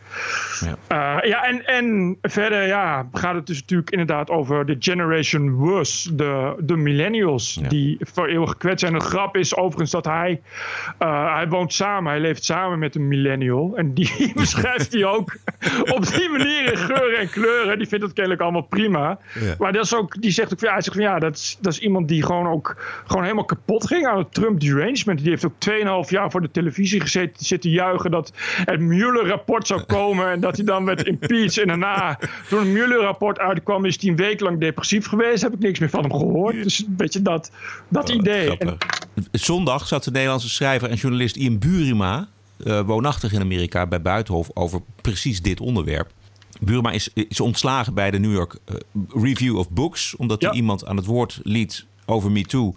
Ja, uh, ja en, en verder ja, gaat het dus natuurlijk inderdaad over de Generation Worse. De, de millennials die voor eeuwig gekwetst zijn. De grap is overigens dat hij... Uh, hij woont samen, hij leeft samen met een millennial. En die <laughs> beschrijft hij ook <laughs> op die manier in geuren en kleuren. Die vindt het kennelijk allemaal prima. Maar dat is ook, die zegt ook, hij zegt van ja, dat is, dat is iemand die gewoon ook gewoon helemaal kapot ging aan het Trump derangement. Die heeft ook 2,5 jaar voor de televisie gezeten zitten juichen dat het Mueller-rapport zou komen en dat hij dan werd impeached. En daarna, toen het Mueller-rapport uitkwam, is hij een week lang depressief geweest. Heb ik niks meer van hem gehoord. Dus een beetje dat, dat idee. En, Zondag zat de Nederlandse schrijver en journalist Ian Burima, uh, woonachtig in Amerika, bij Buitenhof over precies dit onderwerp. Burma is, is ontslagen bij de New York uh, Review of Books, omdat hij iemand aan het woord liet over MeToo.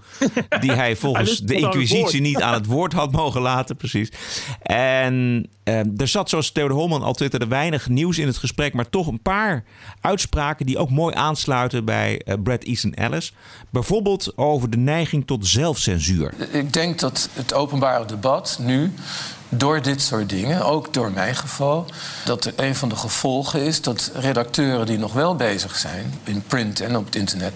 Die hij <laughs> volgens Hij de Inquisitie niet aan het woord had mogen laten. Precies. En eh, er zat, zoals Theo de Holman al twitterde, weinig nieuws in het gesprek. Maar toch een paar uitspraken die ook mooi aansluiten bij eh, Brad Easton Ellis. Bijvoorbeeld over de neiging tot zelfcensuur. Ik denk dat het openbare debat nu door dit soort dingen, ook door mijn geval, dat er een van de gevolgen is dat redacteuren die nog wel bezig zijn in print en op het internet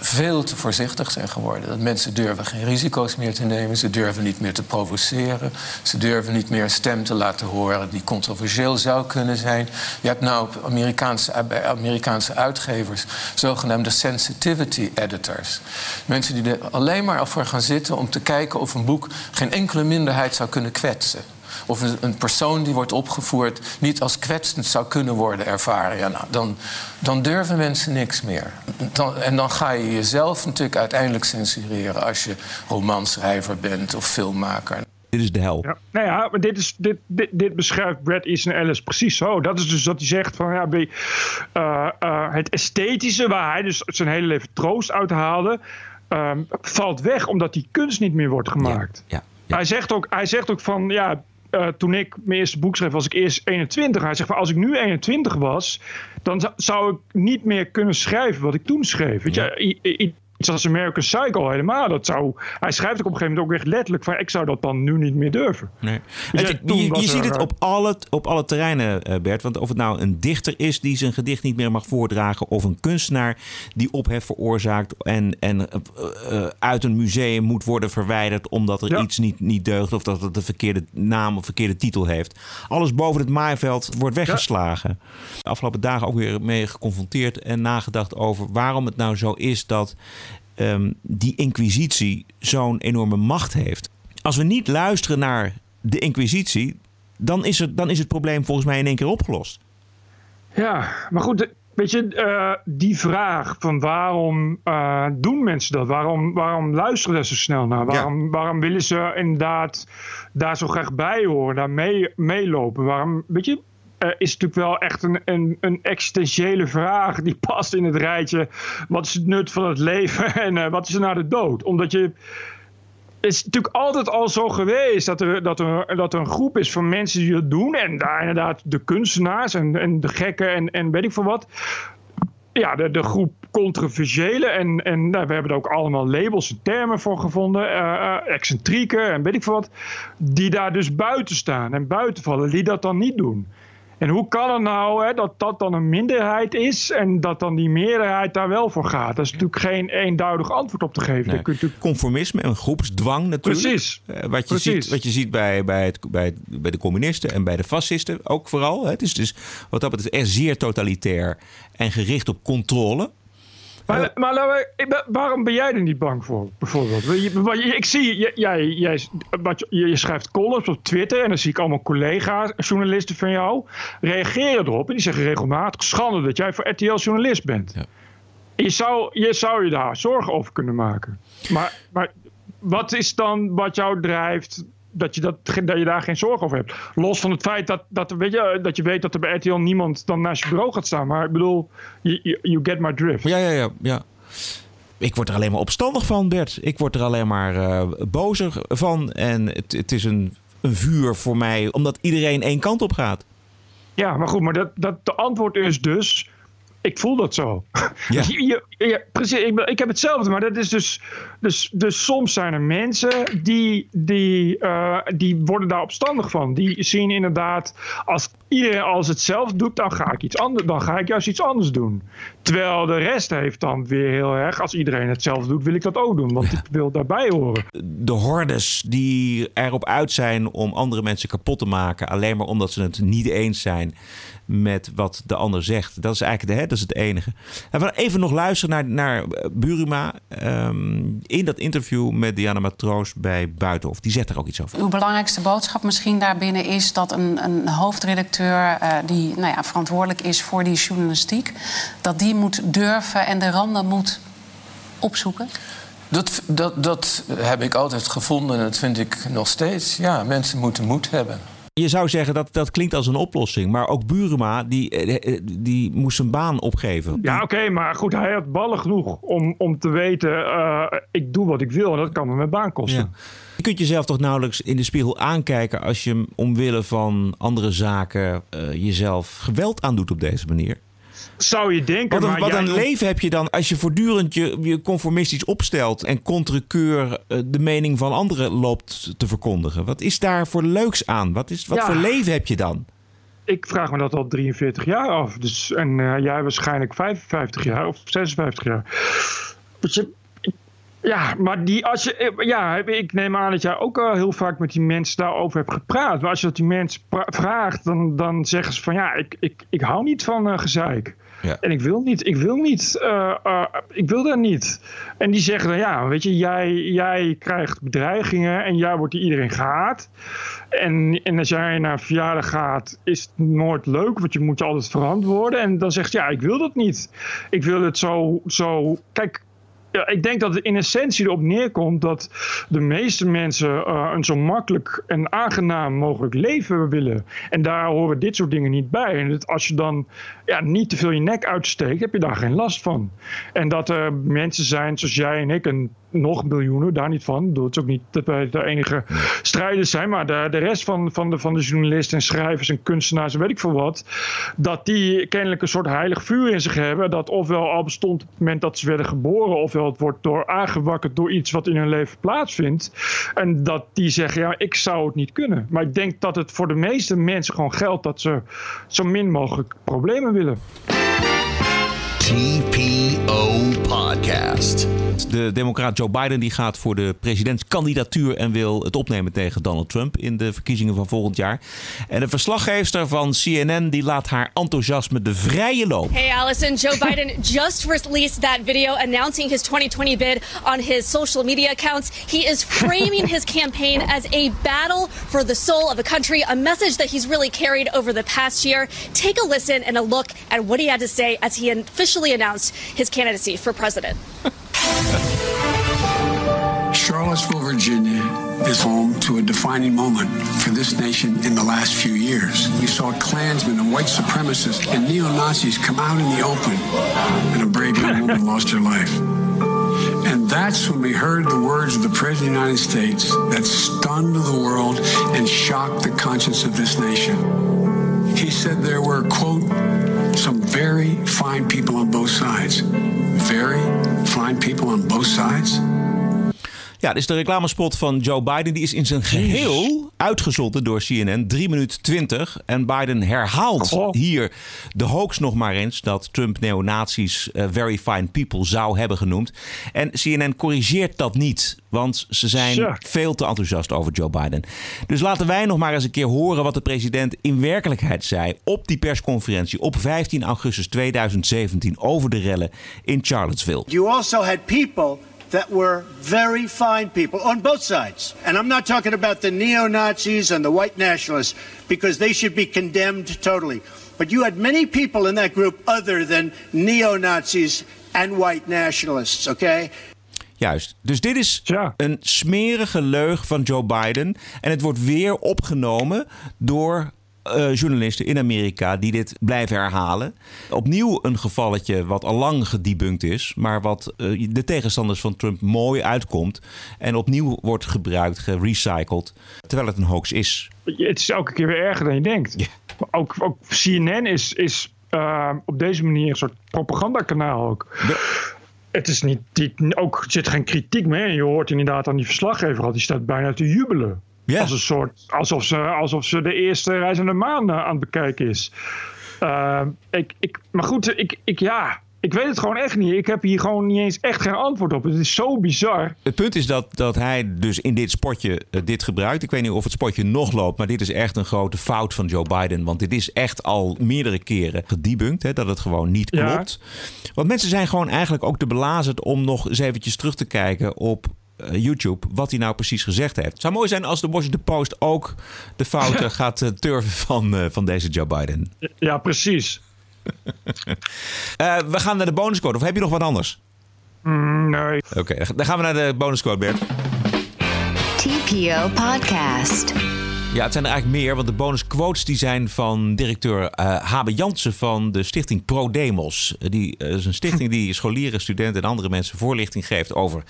veel te voorzichtig zijn geworden. Dat mensen durven geen risico's meer te nemen. Ze durven niet meer te provoceren. Ze durven niet meer een stem te laten horen die controversieel zou kunnen zijn. Je hebt nou Amerikaanse, bij Amerikaanse uitgevers zogenaamde sensitivity editors. Mensen die er alleen maar voor gaan zitten om te kijken of een boek geen enkele minderheid zou kunnen kwetsen. Of een, een persoon die wordt opgevoerd niet als kwetsend zou kunnen worden ervaren. Ja, nou, dan, dan durven mensen niks meer. Dan, en dan ga je jezelf natuurlijk uiteindelijk censureren als je romanschrijver bent of filmmaker. Dit is de hel. Ja. Nou ja, maar dit, is, dit, dit, dit beschrijft Brad Easton Ellis precies zo. Dat is dus dat hij zegt van ja, bij, eh, eh, het esthetische waar hij dus zijn hele leven troost uit haalde, ehm, valt weg omdat die kunst niet meer wordt gemaakt. Ja, Hij, zegt ook, hij zegt ook van ja, eh, toen ik mijn eerste boek schreef was ik eerst 21. Hij zegt van als ik nu 21 was, dan zou- ik niet meer kunnen schrijven wat ik toen schreef. Weet je, iets als American Psycho helemaal. Dat zou, hij schrijft ook op een gegeven moment ook echt letterlijk van ik zou dat dan nu niet meer durven. Nee. Dus ja, je ziet het op alle, op alle terreinen, eh, Bert. Want of het nou een dichter is die zijn gedicht niet meer mag voordragen... of een kunstenaar die ophef veroorzaakt... en, en eh, eh, uit een museum moet worden verwijderd... omdat er iets niet, niet deugt of dat het de verkeerde naam of verkeerde titel heeft. Alles boven het maaiveld wordt weggeslagen. De afgelopen dagen ook weer mee geconfronteerd en nagedacht over... waarom het nou zo is dat ehm, die inquisitie zo'n enorme macht heeft. Als we niet luisteren naar de inquisitie, dan is, het, dan is het probleem volgens mij in één keer opgelost. Ja, maar goed, weet je, eh, die vraag van waarom eh, doen mensen dat? Waarom, waarom luisteren ze zo snel naar? Waarom, waarom willen ze inderdaad daar zo graag bij horen, daar mee, meelopen? Waarom, weet je, eh, is natuurlijk wel echt een, een, een existentiële vraag die past in het rijtje. Wat is het nut van het leven <laughs> en eh, wat is er na de dood? Omdat je het is natuurlijk altijd al zo geweest dat er, dat, er, dat er een groep is van mensen die dat doen. En daar inderdaad de kunstenaars en, en de gekken en, en weet ik veel wat. Ja, de, de groep controversiële. En, en nou, we hebben er ook allemaal labels en termen voor gevonden. eh, excentrieken en weet ik veel wat. Die daar dus buiten staan en buiten vallen. Die dat dan niet doen. En hoe kan het nou hè, dat dat dan een minderheid is en dat dan die meerderheid daar wel voor gaat? Dat is natuurlijk geen eenduidig antwoord op te geven. Nee. Kunt natuurlijk- Conformisme en groepsdwang natuurlijk. Precies. Eh, wat, je Precies. ziet, wat je ziet bij, bij, het, bij, het- bij de communisten en bij de fascisten ook vooral. hè. Het is dus wat dat betreft echt zeer totalitair en gericht op controle. Maar, maar we- waarom ben jij er niet bang voor, bijvoorbeeld? Je- Ik zie, jij, jij, wat je, je schrijft columns op Twitter en dan zie ik allemaal collega's, journalisten van jou, reageren erop en die zeggen regelmatig, schande dat jij voor RTL journalist bent. Je, zou, je zou je daar zorgen over kunnen maken. Maar, maar wat is dan wat jou drijft dat je, dat, dat je daar geen zorgen over hebt? Los van het feit dat, dat, weet je, dat je weet dat er bij RTL niemand dan naast je bureau gaat staan. Maar ik bedoel, you, get my drift. Ja, ja, ja. ja. Ik word er alleen maar opstandig van, Bert. Ik word er alleen maar eh, bozer van. En het, het is een, een vuur voor mij, omdat iedereen één kant op gaat. Ja, maar goed, maar dat, dat, de antwoord is dus. Ik voel dat zo. Ja. <laughs> Je- je- precies. Ik, ik heb hetzelfde, maar dat is dus. Dus, dus soms zijn er mensen die, die, eh, die worden daar opstandig van. Die zien inderdaad, als iedereen alles het zelf doet, dan ga ik iets anders. Dan ga ik juist iets anders doen. Terwijl de rest heeft dan weer heel erg. Als iedereen het zelf doet, wil ik dat ook doen. Want ik wil daarbij horen. De hordes die erop uit zijn om andere mensen kapot te maken, alleen maar omdat ze het niet eens zijn met wat de ander zegt. Dat is eigenlijk de, hè, dat is het enige. En we gaan even nog luisteren naar, naar eh, Buruma ehm, in dat interview met Diana Matroos bij Buitenhof. Die zegt er ook iets over. Uw belangrijkste boodschap misschien daarbinnen is dat een, een hoofdredacteur eh, die nou ja, verantwoordelijk is voor die journalistiek, dat die moet durven en de randen moet opzoeken. Dat, dat, dat heb ik altijd gevonden en dat vind ik nog steeds. Ja, mensen moeten moed hebben. Je zou zeggen dat dat klinkt als een oplossing. Maar ook Burema, die, eh, die moest zijn baan opgeven. Ja, oké, maar goed, hij had ballen genoeg om, om te weten... Uh, ik doe wat ik wil en dat kan me mijn baan kosten. Ja. Je kunt jezelf toch nauwelijks in de spiegel aankijken... als je omwille van andere zaken uh, jezelf geweld aandoet op deze manier? Zou je denken. Wat, een, wat een leven heb je dan als je voortdurend je, je conformistisch opstelt en contrekeur de mening van anderen loopt te verkondigen? Wat is daar voor leuks aan? Wat, is, wat ja. voor leven heb je dan? Ik vraag me dat al 43 jaar af. Dus, en uh, jij waarschijnlijk 55 jaar of 56 jaar. Je, ja, maar die, als je, ja, ik neem aan dat jij ook al heel vaak met die mensen daarover hebt gepraat. Maar als je dat die mensen vraagt, dan, dan zeggen ze van ja, ik, ik, ik hou niet van uh, gezeik. Ja. En ik wil niet, ik wil niet, uh, uh, ik wil dat niet. En die zeggen dan, ja, weet je, jij, jij krijgt bedreigingen en jij wordt iedereen gehaat. En, en als jij naar verjaardag gaat, is het nooit leuk, want je moet je altijd verantwoorden. En dan zegt ja, ik wil dat niet. Ik wil het zo, zo, kijk, ja, ik denk dat het in essentie erop neerkomt dat de meeste mensen uh, een zo makkelijk en aangenaam mogelijk leven willen. En daar horen dit soort dingen niet bij. En dat als je dan ja, niet te veel je nek uitsteekt, heb je daar geen last van. En dat er mensen zijn zoals jij en ik en nog miljoenen, daar niet van. Het is ook niet dat wij de enige strijders zijn, maar de, de rest van, van, de, van de journalisten en schrijvers en kunstenaars en weet ik veel wat, dat die kennelijk een soort heilig vuur in zich hebben, dat ofwel al bestond op het moment dat ze werden geboren, ofwel het wordt door aangewakkerd door iets wat in hun leven plaatsvindt. En dat die zeggen, ja, ik zou het niet kunnen. Maar ik denk dat het voor de meeste mensen gewoon geldt dat ze zo min mogelijk problemen willen. TPO Podcast. De democraat Joe Biden die gaat voor de presidentskandidatuur en wil het opnemen tegen Donald Trump in de verkiezingen van volgend jaar. En de verslaggeefster van CNN die laat haar enthousiasme de vrije loop. Hey Allison, Joe Biden <laughs> just released that video announcing his 2020 bid on his social media accounts. He is framing his campaign <laughs> as a battle for the soul of the country, a message that he's really carried over the past year. Take a listen and a look at what he had to say as he officially announced his candidacy for president. <laughs> Charlottesville, Virginia is home to a defining moment for this nation in the last few years. We saw Klansmen and white supremacists and neo Nazis come out in the open, and a brave young woman <laughs> lost her life. And that's when we heard the words of the President of the United States that stunned the world and shocked the conscience of this nation. He said there were, quote, some very fine people on both sides. Very fine people on both sides. Ja, is de reclamespot van Joe Biden. Die is in zijn geheel uitgezonden door CNN. 3 minuten 20. En Biden herhaalt oh. hier de hoax nog maar eens... dat Trump neonazies uh, very fine people zou hebben genoemd. En CNN corrigeert dat niet. Want ze zijn sure. veel te enthousiast over Joe Biden. Dus laten wij nog maar eens een keer horen... wat de president in werkelijkheid zei... op die persconferentie op 15 augustus 2017... over de rellen in Charlottesville. You also had people... that were very fine people on both sides. And I'm not talking about the neo Nazis and the white nationalists, because they should be condemned totally. But you had many people in that group other than neo Nazis and white nationalists, okay? Juist. Dus dit is ja. een smerige leug van Joe Biden. En het wordt weer opgenomen door uh, journalisten in Amerika die dit blijven herhalen. Opnieuw een gevalletje wat al lang gedebunked is, maar wat uh, de tegenstanders van Trump mooi uitkomt. En opnieuw wordt gebruikt, gerecycled, terwijl het een hoax is. Het is elke keer weer erger dan je denkt. Ook, ook, CNN is, is uh, op deze manier een soort propagandakanaal ook. De het is niet, die, ook er zit geen kritiek meer. Je hoort inderdaad aan die verslaggever al, die staat bijna te jubelen. Yeah. Als een soort, alsof ze, alsof ze de eerste reis aan de maan aan het bekijken is. Uh, ik, ik, maar goed, ik, ik, ja, ik weet het gewoon echt niet. Ik heb hier gewoon niet eens echt geen antwoord op. Het is zo bizar. Het punt is dat, dat hij dus in dit spotje uh, dit gebruikt. Ik weet niet of het spotje nog loopt, maar dit is echt een grote fout van Joe Biden. Want dit is echt al meerdere keren gedebunked, hè, dat het gewoon niet klopt. Ja. Want mensen zijn gewoon eigenlijk ook te belazerd om nog eens eventjes terug te kijken op YouTube wat hij nou precies gezegd heeft. Het zou mooi zijn als de Washington Post ook de fouten <laughs> gaat uh, turven van, uh, van deze Joe Biden. Ja, precies. <laughs> we gaan naar de bonuscode. Of heb je nog wat anders? Mm, nee. Oké, okay, dan gaan we naar de bonuscode, Bert. TPO Podcast. Ja, het zijn er eigenlijk meer, want de bonusquotes die zijn van directeur uh, Habe Jansen van de stichting ProDemos. Die uh, is een stichting die scholieren, studenten en andere mensen voorlichting geeft over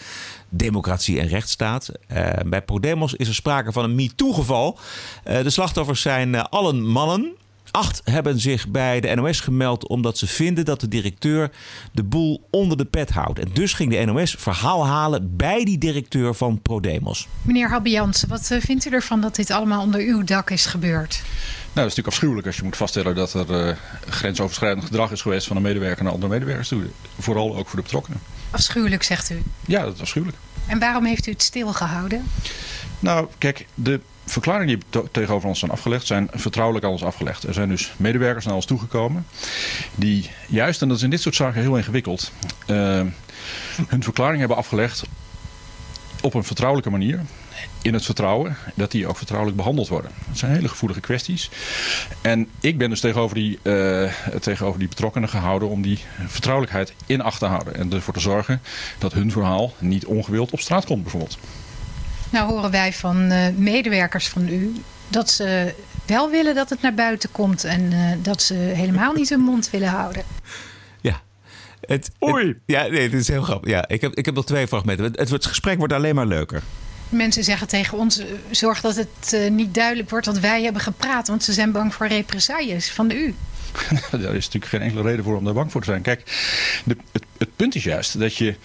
democratie en rechtsstaat. Uh, bij ProDemos is er sprake van een MeToo-geval. de slachtoffers zijn allen mannen. Acht hebben zich bij de NOS gemeld omdat ze vinden dat de directeur de boel onder de pet houdt. En dus ging de NOS verhaal halen bij die directeur van ProDemos. Meneer Habbiansen, wat eh, vindt u ervan dat dit allemaal onder uw dak is gebeurd? Nou, dat is natuurlijk afschuwelijk als je moet vaststellen dat er uh, grensoverschrijdend gedrag is geweest van een medewerker naar andere medewerkers toe. Vooral ook voor de betrokkenen. Afschuwelijk, zegt u? Ja, dat is afschuwelijk. En waarom heeft u het stilgehouden? Nou, kijk, de verklaringen die tegenover ons zijn afgelegd zijn vertrouwelijk aan ons afgelegd. Er zijn dus medewerkers naar ons toegekomen die juist, en dat is in dit soort zaken heel ingewikkeld, uh, hun verklaring hebben afgelegd op een vertrouwelijke manier. In het vertrouwen dat die ook vertrouwelijk behandeld worden. Dat zijn hele gevoelige kwesties. En ik ben dus tegenover die, uh, tegenover die betrokkenen gehouden om die vertrouwelijkheid in acht te houden. En ervoor te zorgen dat hun verhaal niet ongewild op straat komt bijvoorbeeld. Nou horen wij van uh, medewerkers van u dat ze wel willen dat het naar buiten komt en uh, dat ze helemaal niet hun mond willen houden. Ja. Het, Oei! Het, ja, nee, dit is heel grappig. Ja, ik, heb, ik heb nog twee fragmenten. Het, het, gesprek wordt alleen maar leuker. Mensen zeggen tegen ons: zorg dat het uh, niet duidelijk wordt dat wij hebben gepraat, want ze zijn bang voor represailles van u. <laughs> Daar is natuurlijk geen enkele reden voor om daar bang voor te zijn. Kijk, de, het, het punt is juist dat je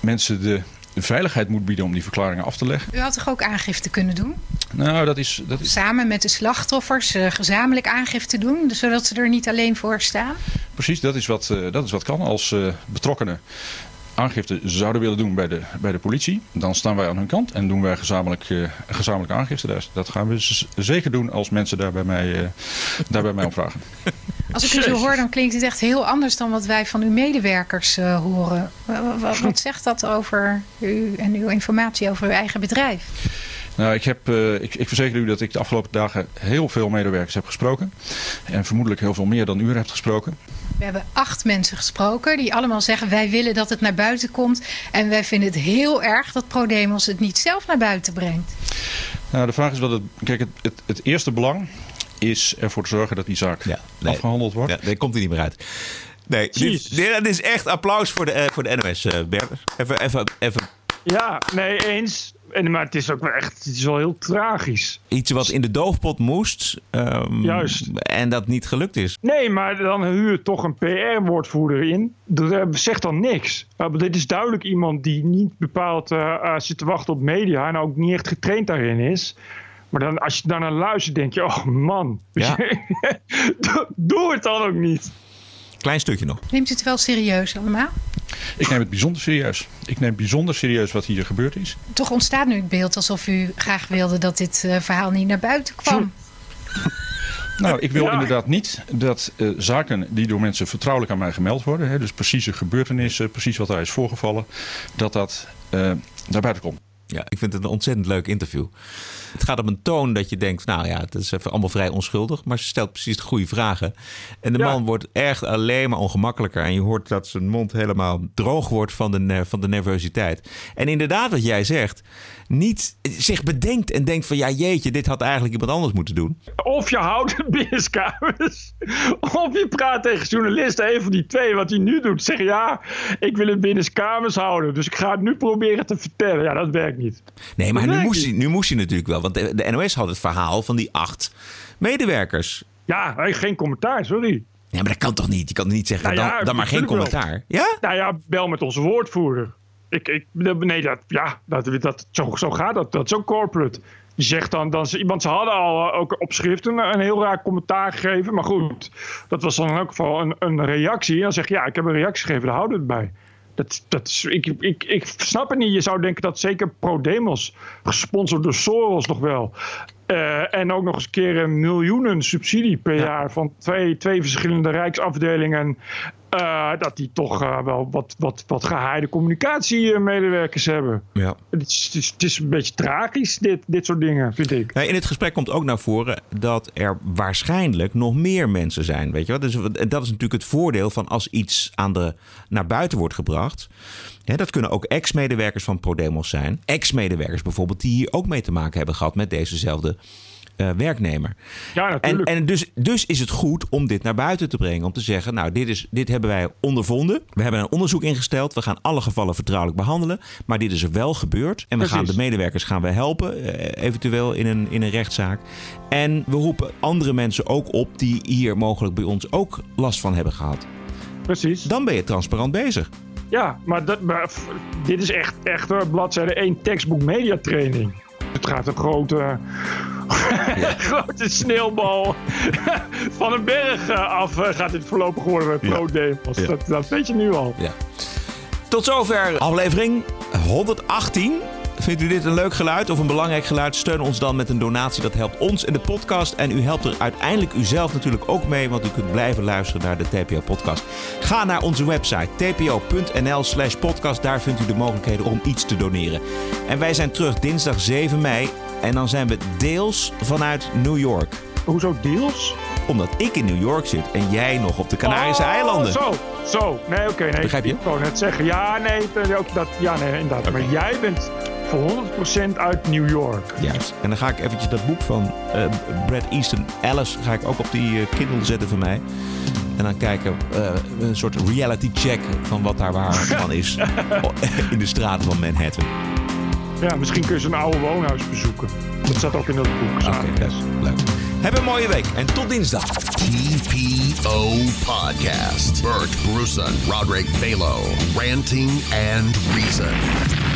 mensen de de veiligheid moet bieden om die verklaringen af te leggen. U had toch ook aangifte kunnen doen? Nou, dat is... Dat is... Samen met de slachtoffers uh, gezamenlijk aangifte doen, zodat ze er niet alleen voor staan? Precies, dat is wat, uh, dat is wat kan als uh, betrokkenen aangifte zouden willen doen bij de, bij de politie, dan staan wij aan hun kant en doen wij gezamenlijk, uh, gezamenlijk aangifte. Dat gaan we zeker doen als mensen daar bij mij, uh, daar bij mij om vragen. Als ik het zo hoor, dan klinkt het echt heel anders dan wat wij van uw medewerkers uh, horen. Wat, wat zegt dat over u en uw informatie over uw eigen bedrijf? Nou, ik, heb, uh, ik, ik, verzeker u dat ik de afgelopen dagen heel veel medewerkers heb gesproken. En vermoedelijk heel veel meer dan u hebt gesproken. We hebben acht mensen gesproken die allemaal zeggen... wij willen dat het naar buiten komt. En wij vinden het heel erg dat ProDemos het niet zelf naar buiten brengt. Nou, de vraag is wat het... Kijk, het, het, het eerste belang is ervoor te zorgen dat die zaak ja, nee, afgehandeld wordt. Ja, daar komt hij niet meer uit. Nee, dit, dit, is echt applaus voor de, uh, voor de NOS, uh, Berber. Even, even, even. Ja, nee, eens. En, maar het is ook wel echt het is wel heel tragisch. Iets wat in de doofpot moest. Um, Juist. En dat niet gelukt is. Nee, maar dan huur je toch een PR-woordvoerder in. Dat eh, zegt dan niks. Maar dit is duidelijk iemand die niet bepaald uh, zit te wachten op media. En ook niet echt getraind daarin is. Maar dan, als je daar naar luistert, denk je: oh man. Ja. <laughs> doe het dan ook niet. Klein stukje nog. Neemt u het wel serieus allemaal? Ik neem het bijzonder serieus. Ik neem bijzonder serieus wat hier gebeurd is. Toch ontstaat nu het beeld alsof u graag wilde dat dit uh, verhaal niet naar buiten kwam. <laughs> Nou, ik wil ja. inderdaad niet dat uh, zaken die door mensen vertrouwelijk aan mij gemeld worden, hè, dus precieze gebeurtenissen, precies wat daar is voorgevallen, dat dat uh, naar buiten komt. Ja, ik vind het een ontzettend leuk interview. Het gaat op een toon dat je denkt, nou ja, het is even allemaal vrij onschuldig. Maar ze stelt precies de goede vragen. En de man wordt echt alleen maar ongemakkelijker. En je hoort dat zijn mond helemaal droog wordt van de, van de nervositeit. En inderdaad, wat jij zegt, niet zich bedenkt en denkt van ja jeetje, dit had eigenlijk iemand anders moeten doen. Of je houdt het binnenskamers. Of je praat tegen journalisten, een van die twee, wat hij nu doet. Zeg ja, ik wil het binnenskamers houden. Dus ik ga het nu proberen te vertellen. Ja, dat werkt niet. Nee, maar nu moest, hij, nu moest hij natuurlijk wel. Want de, de NOS had het verhaal van die acht medewerkers. Ja, geen commentaar, sorry. Ja, maar dat kan toch niet? Je kan niet zeggen, nou dan, dan maar geen commentaar. Ja? Nou ja, bel met onze woordvoerder. Ik, ik, nee, dat, ja, dat, dat, zo, zo gaat dat. Dat is ook corporate. Je zegt dan, dan iemand, ze hadden al eh, ook op schrift een, een, heel raar commentaar gegeven. Maar goed, dat was dan in elk geval een, een reactie. En dan zeg je, ja, ik heb een reactie gegeven, daar houden we het bij. Dat, dat is, ik, ik, ik snap het niet. Je zou denken dat zeker ProDemos, gesponsord door Soros nog wel. Uh, en ook nog eens een keer een miljoenen subsidie per jaar van twee, twee verschillende rijksafdelingen. Uh, dat die toch uh, wel wat, wat, wat gehaaide communicatiemedewerkers hebben. Ja. Het, is, het, is, het is een beetje tragisch, dit, dit soort dingen, vind ik. in het gesprek komt ook naar voren dat er waarschijnlijk nog meer mensen zijn. Weet je wat? Dus, dat is natuurlijk het voordeel van als iets aan de, naar buiten wordt gebracht. dat kunnen ook ex-medewerkers van ProDemos zijn. Ex-medewerkers bijvoorbeeld, die hier ook mee te maken hebben gehad met dezezelfde eh, werknemer. Ja, natuurlijk. en dus, dus is het goed om dit naar buiten te brengen. Om te zeggen, nou, dit, is, dit hebben wij ondervonden. We hebben een onderzoek ingesteld. We gaan alle gevallen vertrouwelijk behandelen. Maar dit is er wel gebeurd. En we gaan de medewerkers gaan we helpen. eh, eventueel in een, in een rechtszaak. En we roepen andere mensen ook op die hier mogelijk bij ons ook last van hebben gehad. Precies. Dan ben je transparant bezig. Ja, maar, dat, maar dit is echt, echt hoor, bladzijde 1 tekstboek mediatraining. Het gaat een grote, <laughs> grote sneeuwbal <laughs> van een berg eh, af. eh, gaat dit voorlopig worden met Pro Demos. Ja. Dat, dat weet je nu al. Ja. Tot zover aflevering 118. Vindt u dit een leuk geluid of een belangrijk geluid? Steun ons dan met een donatie. Dat helpt ons en de podcast. En u helpt er uiteindelijk uzelf natuurlijk ook mee. Want u kunt blijven luisteren naar de TPO-podcast. Ga naar onze website tpo.nl slash podcast. Daar vindt u de mogelijkheden om iets te doneren. En wij zijn terug dinsdag 7 mei. En dan zijn we deels vanuit New York. Hoezo deels? Omdat ik in New York zit en jij nog op de Canarische Oh, eilanden. Zo, zo. Nee, oké. nee. Begrijp je? Ik wou net zeggen. Ja, nee. Ook dat, ja, nee, inderdaad. Maar jij bent voor 100% uit New York. Juist. En dan ga ik eventjes dat boek van eh, Brad Easton Ellis ga ik ook op die eh, Kindle zetten van mij. En dan kijken, eh, een soort reality check van wat daar waar <laughs> van is <laughs> in de straten van Manhattan. Ja, misschien kun je zo'n oude woonhuis bezoeken. Dat staat ook in dat boek. Oké, dat is leuk. Heb een mooie week en tot dinsdag. TPO Podcast. Bert Bruson, Roderick Balo, Ranting and Reason.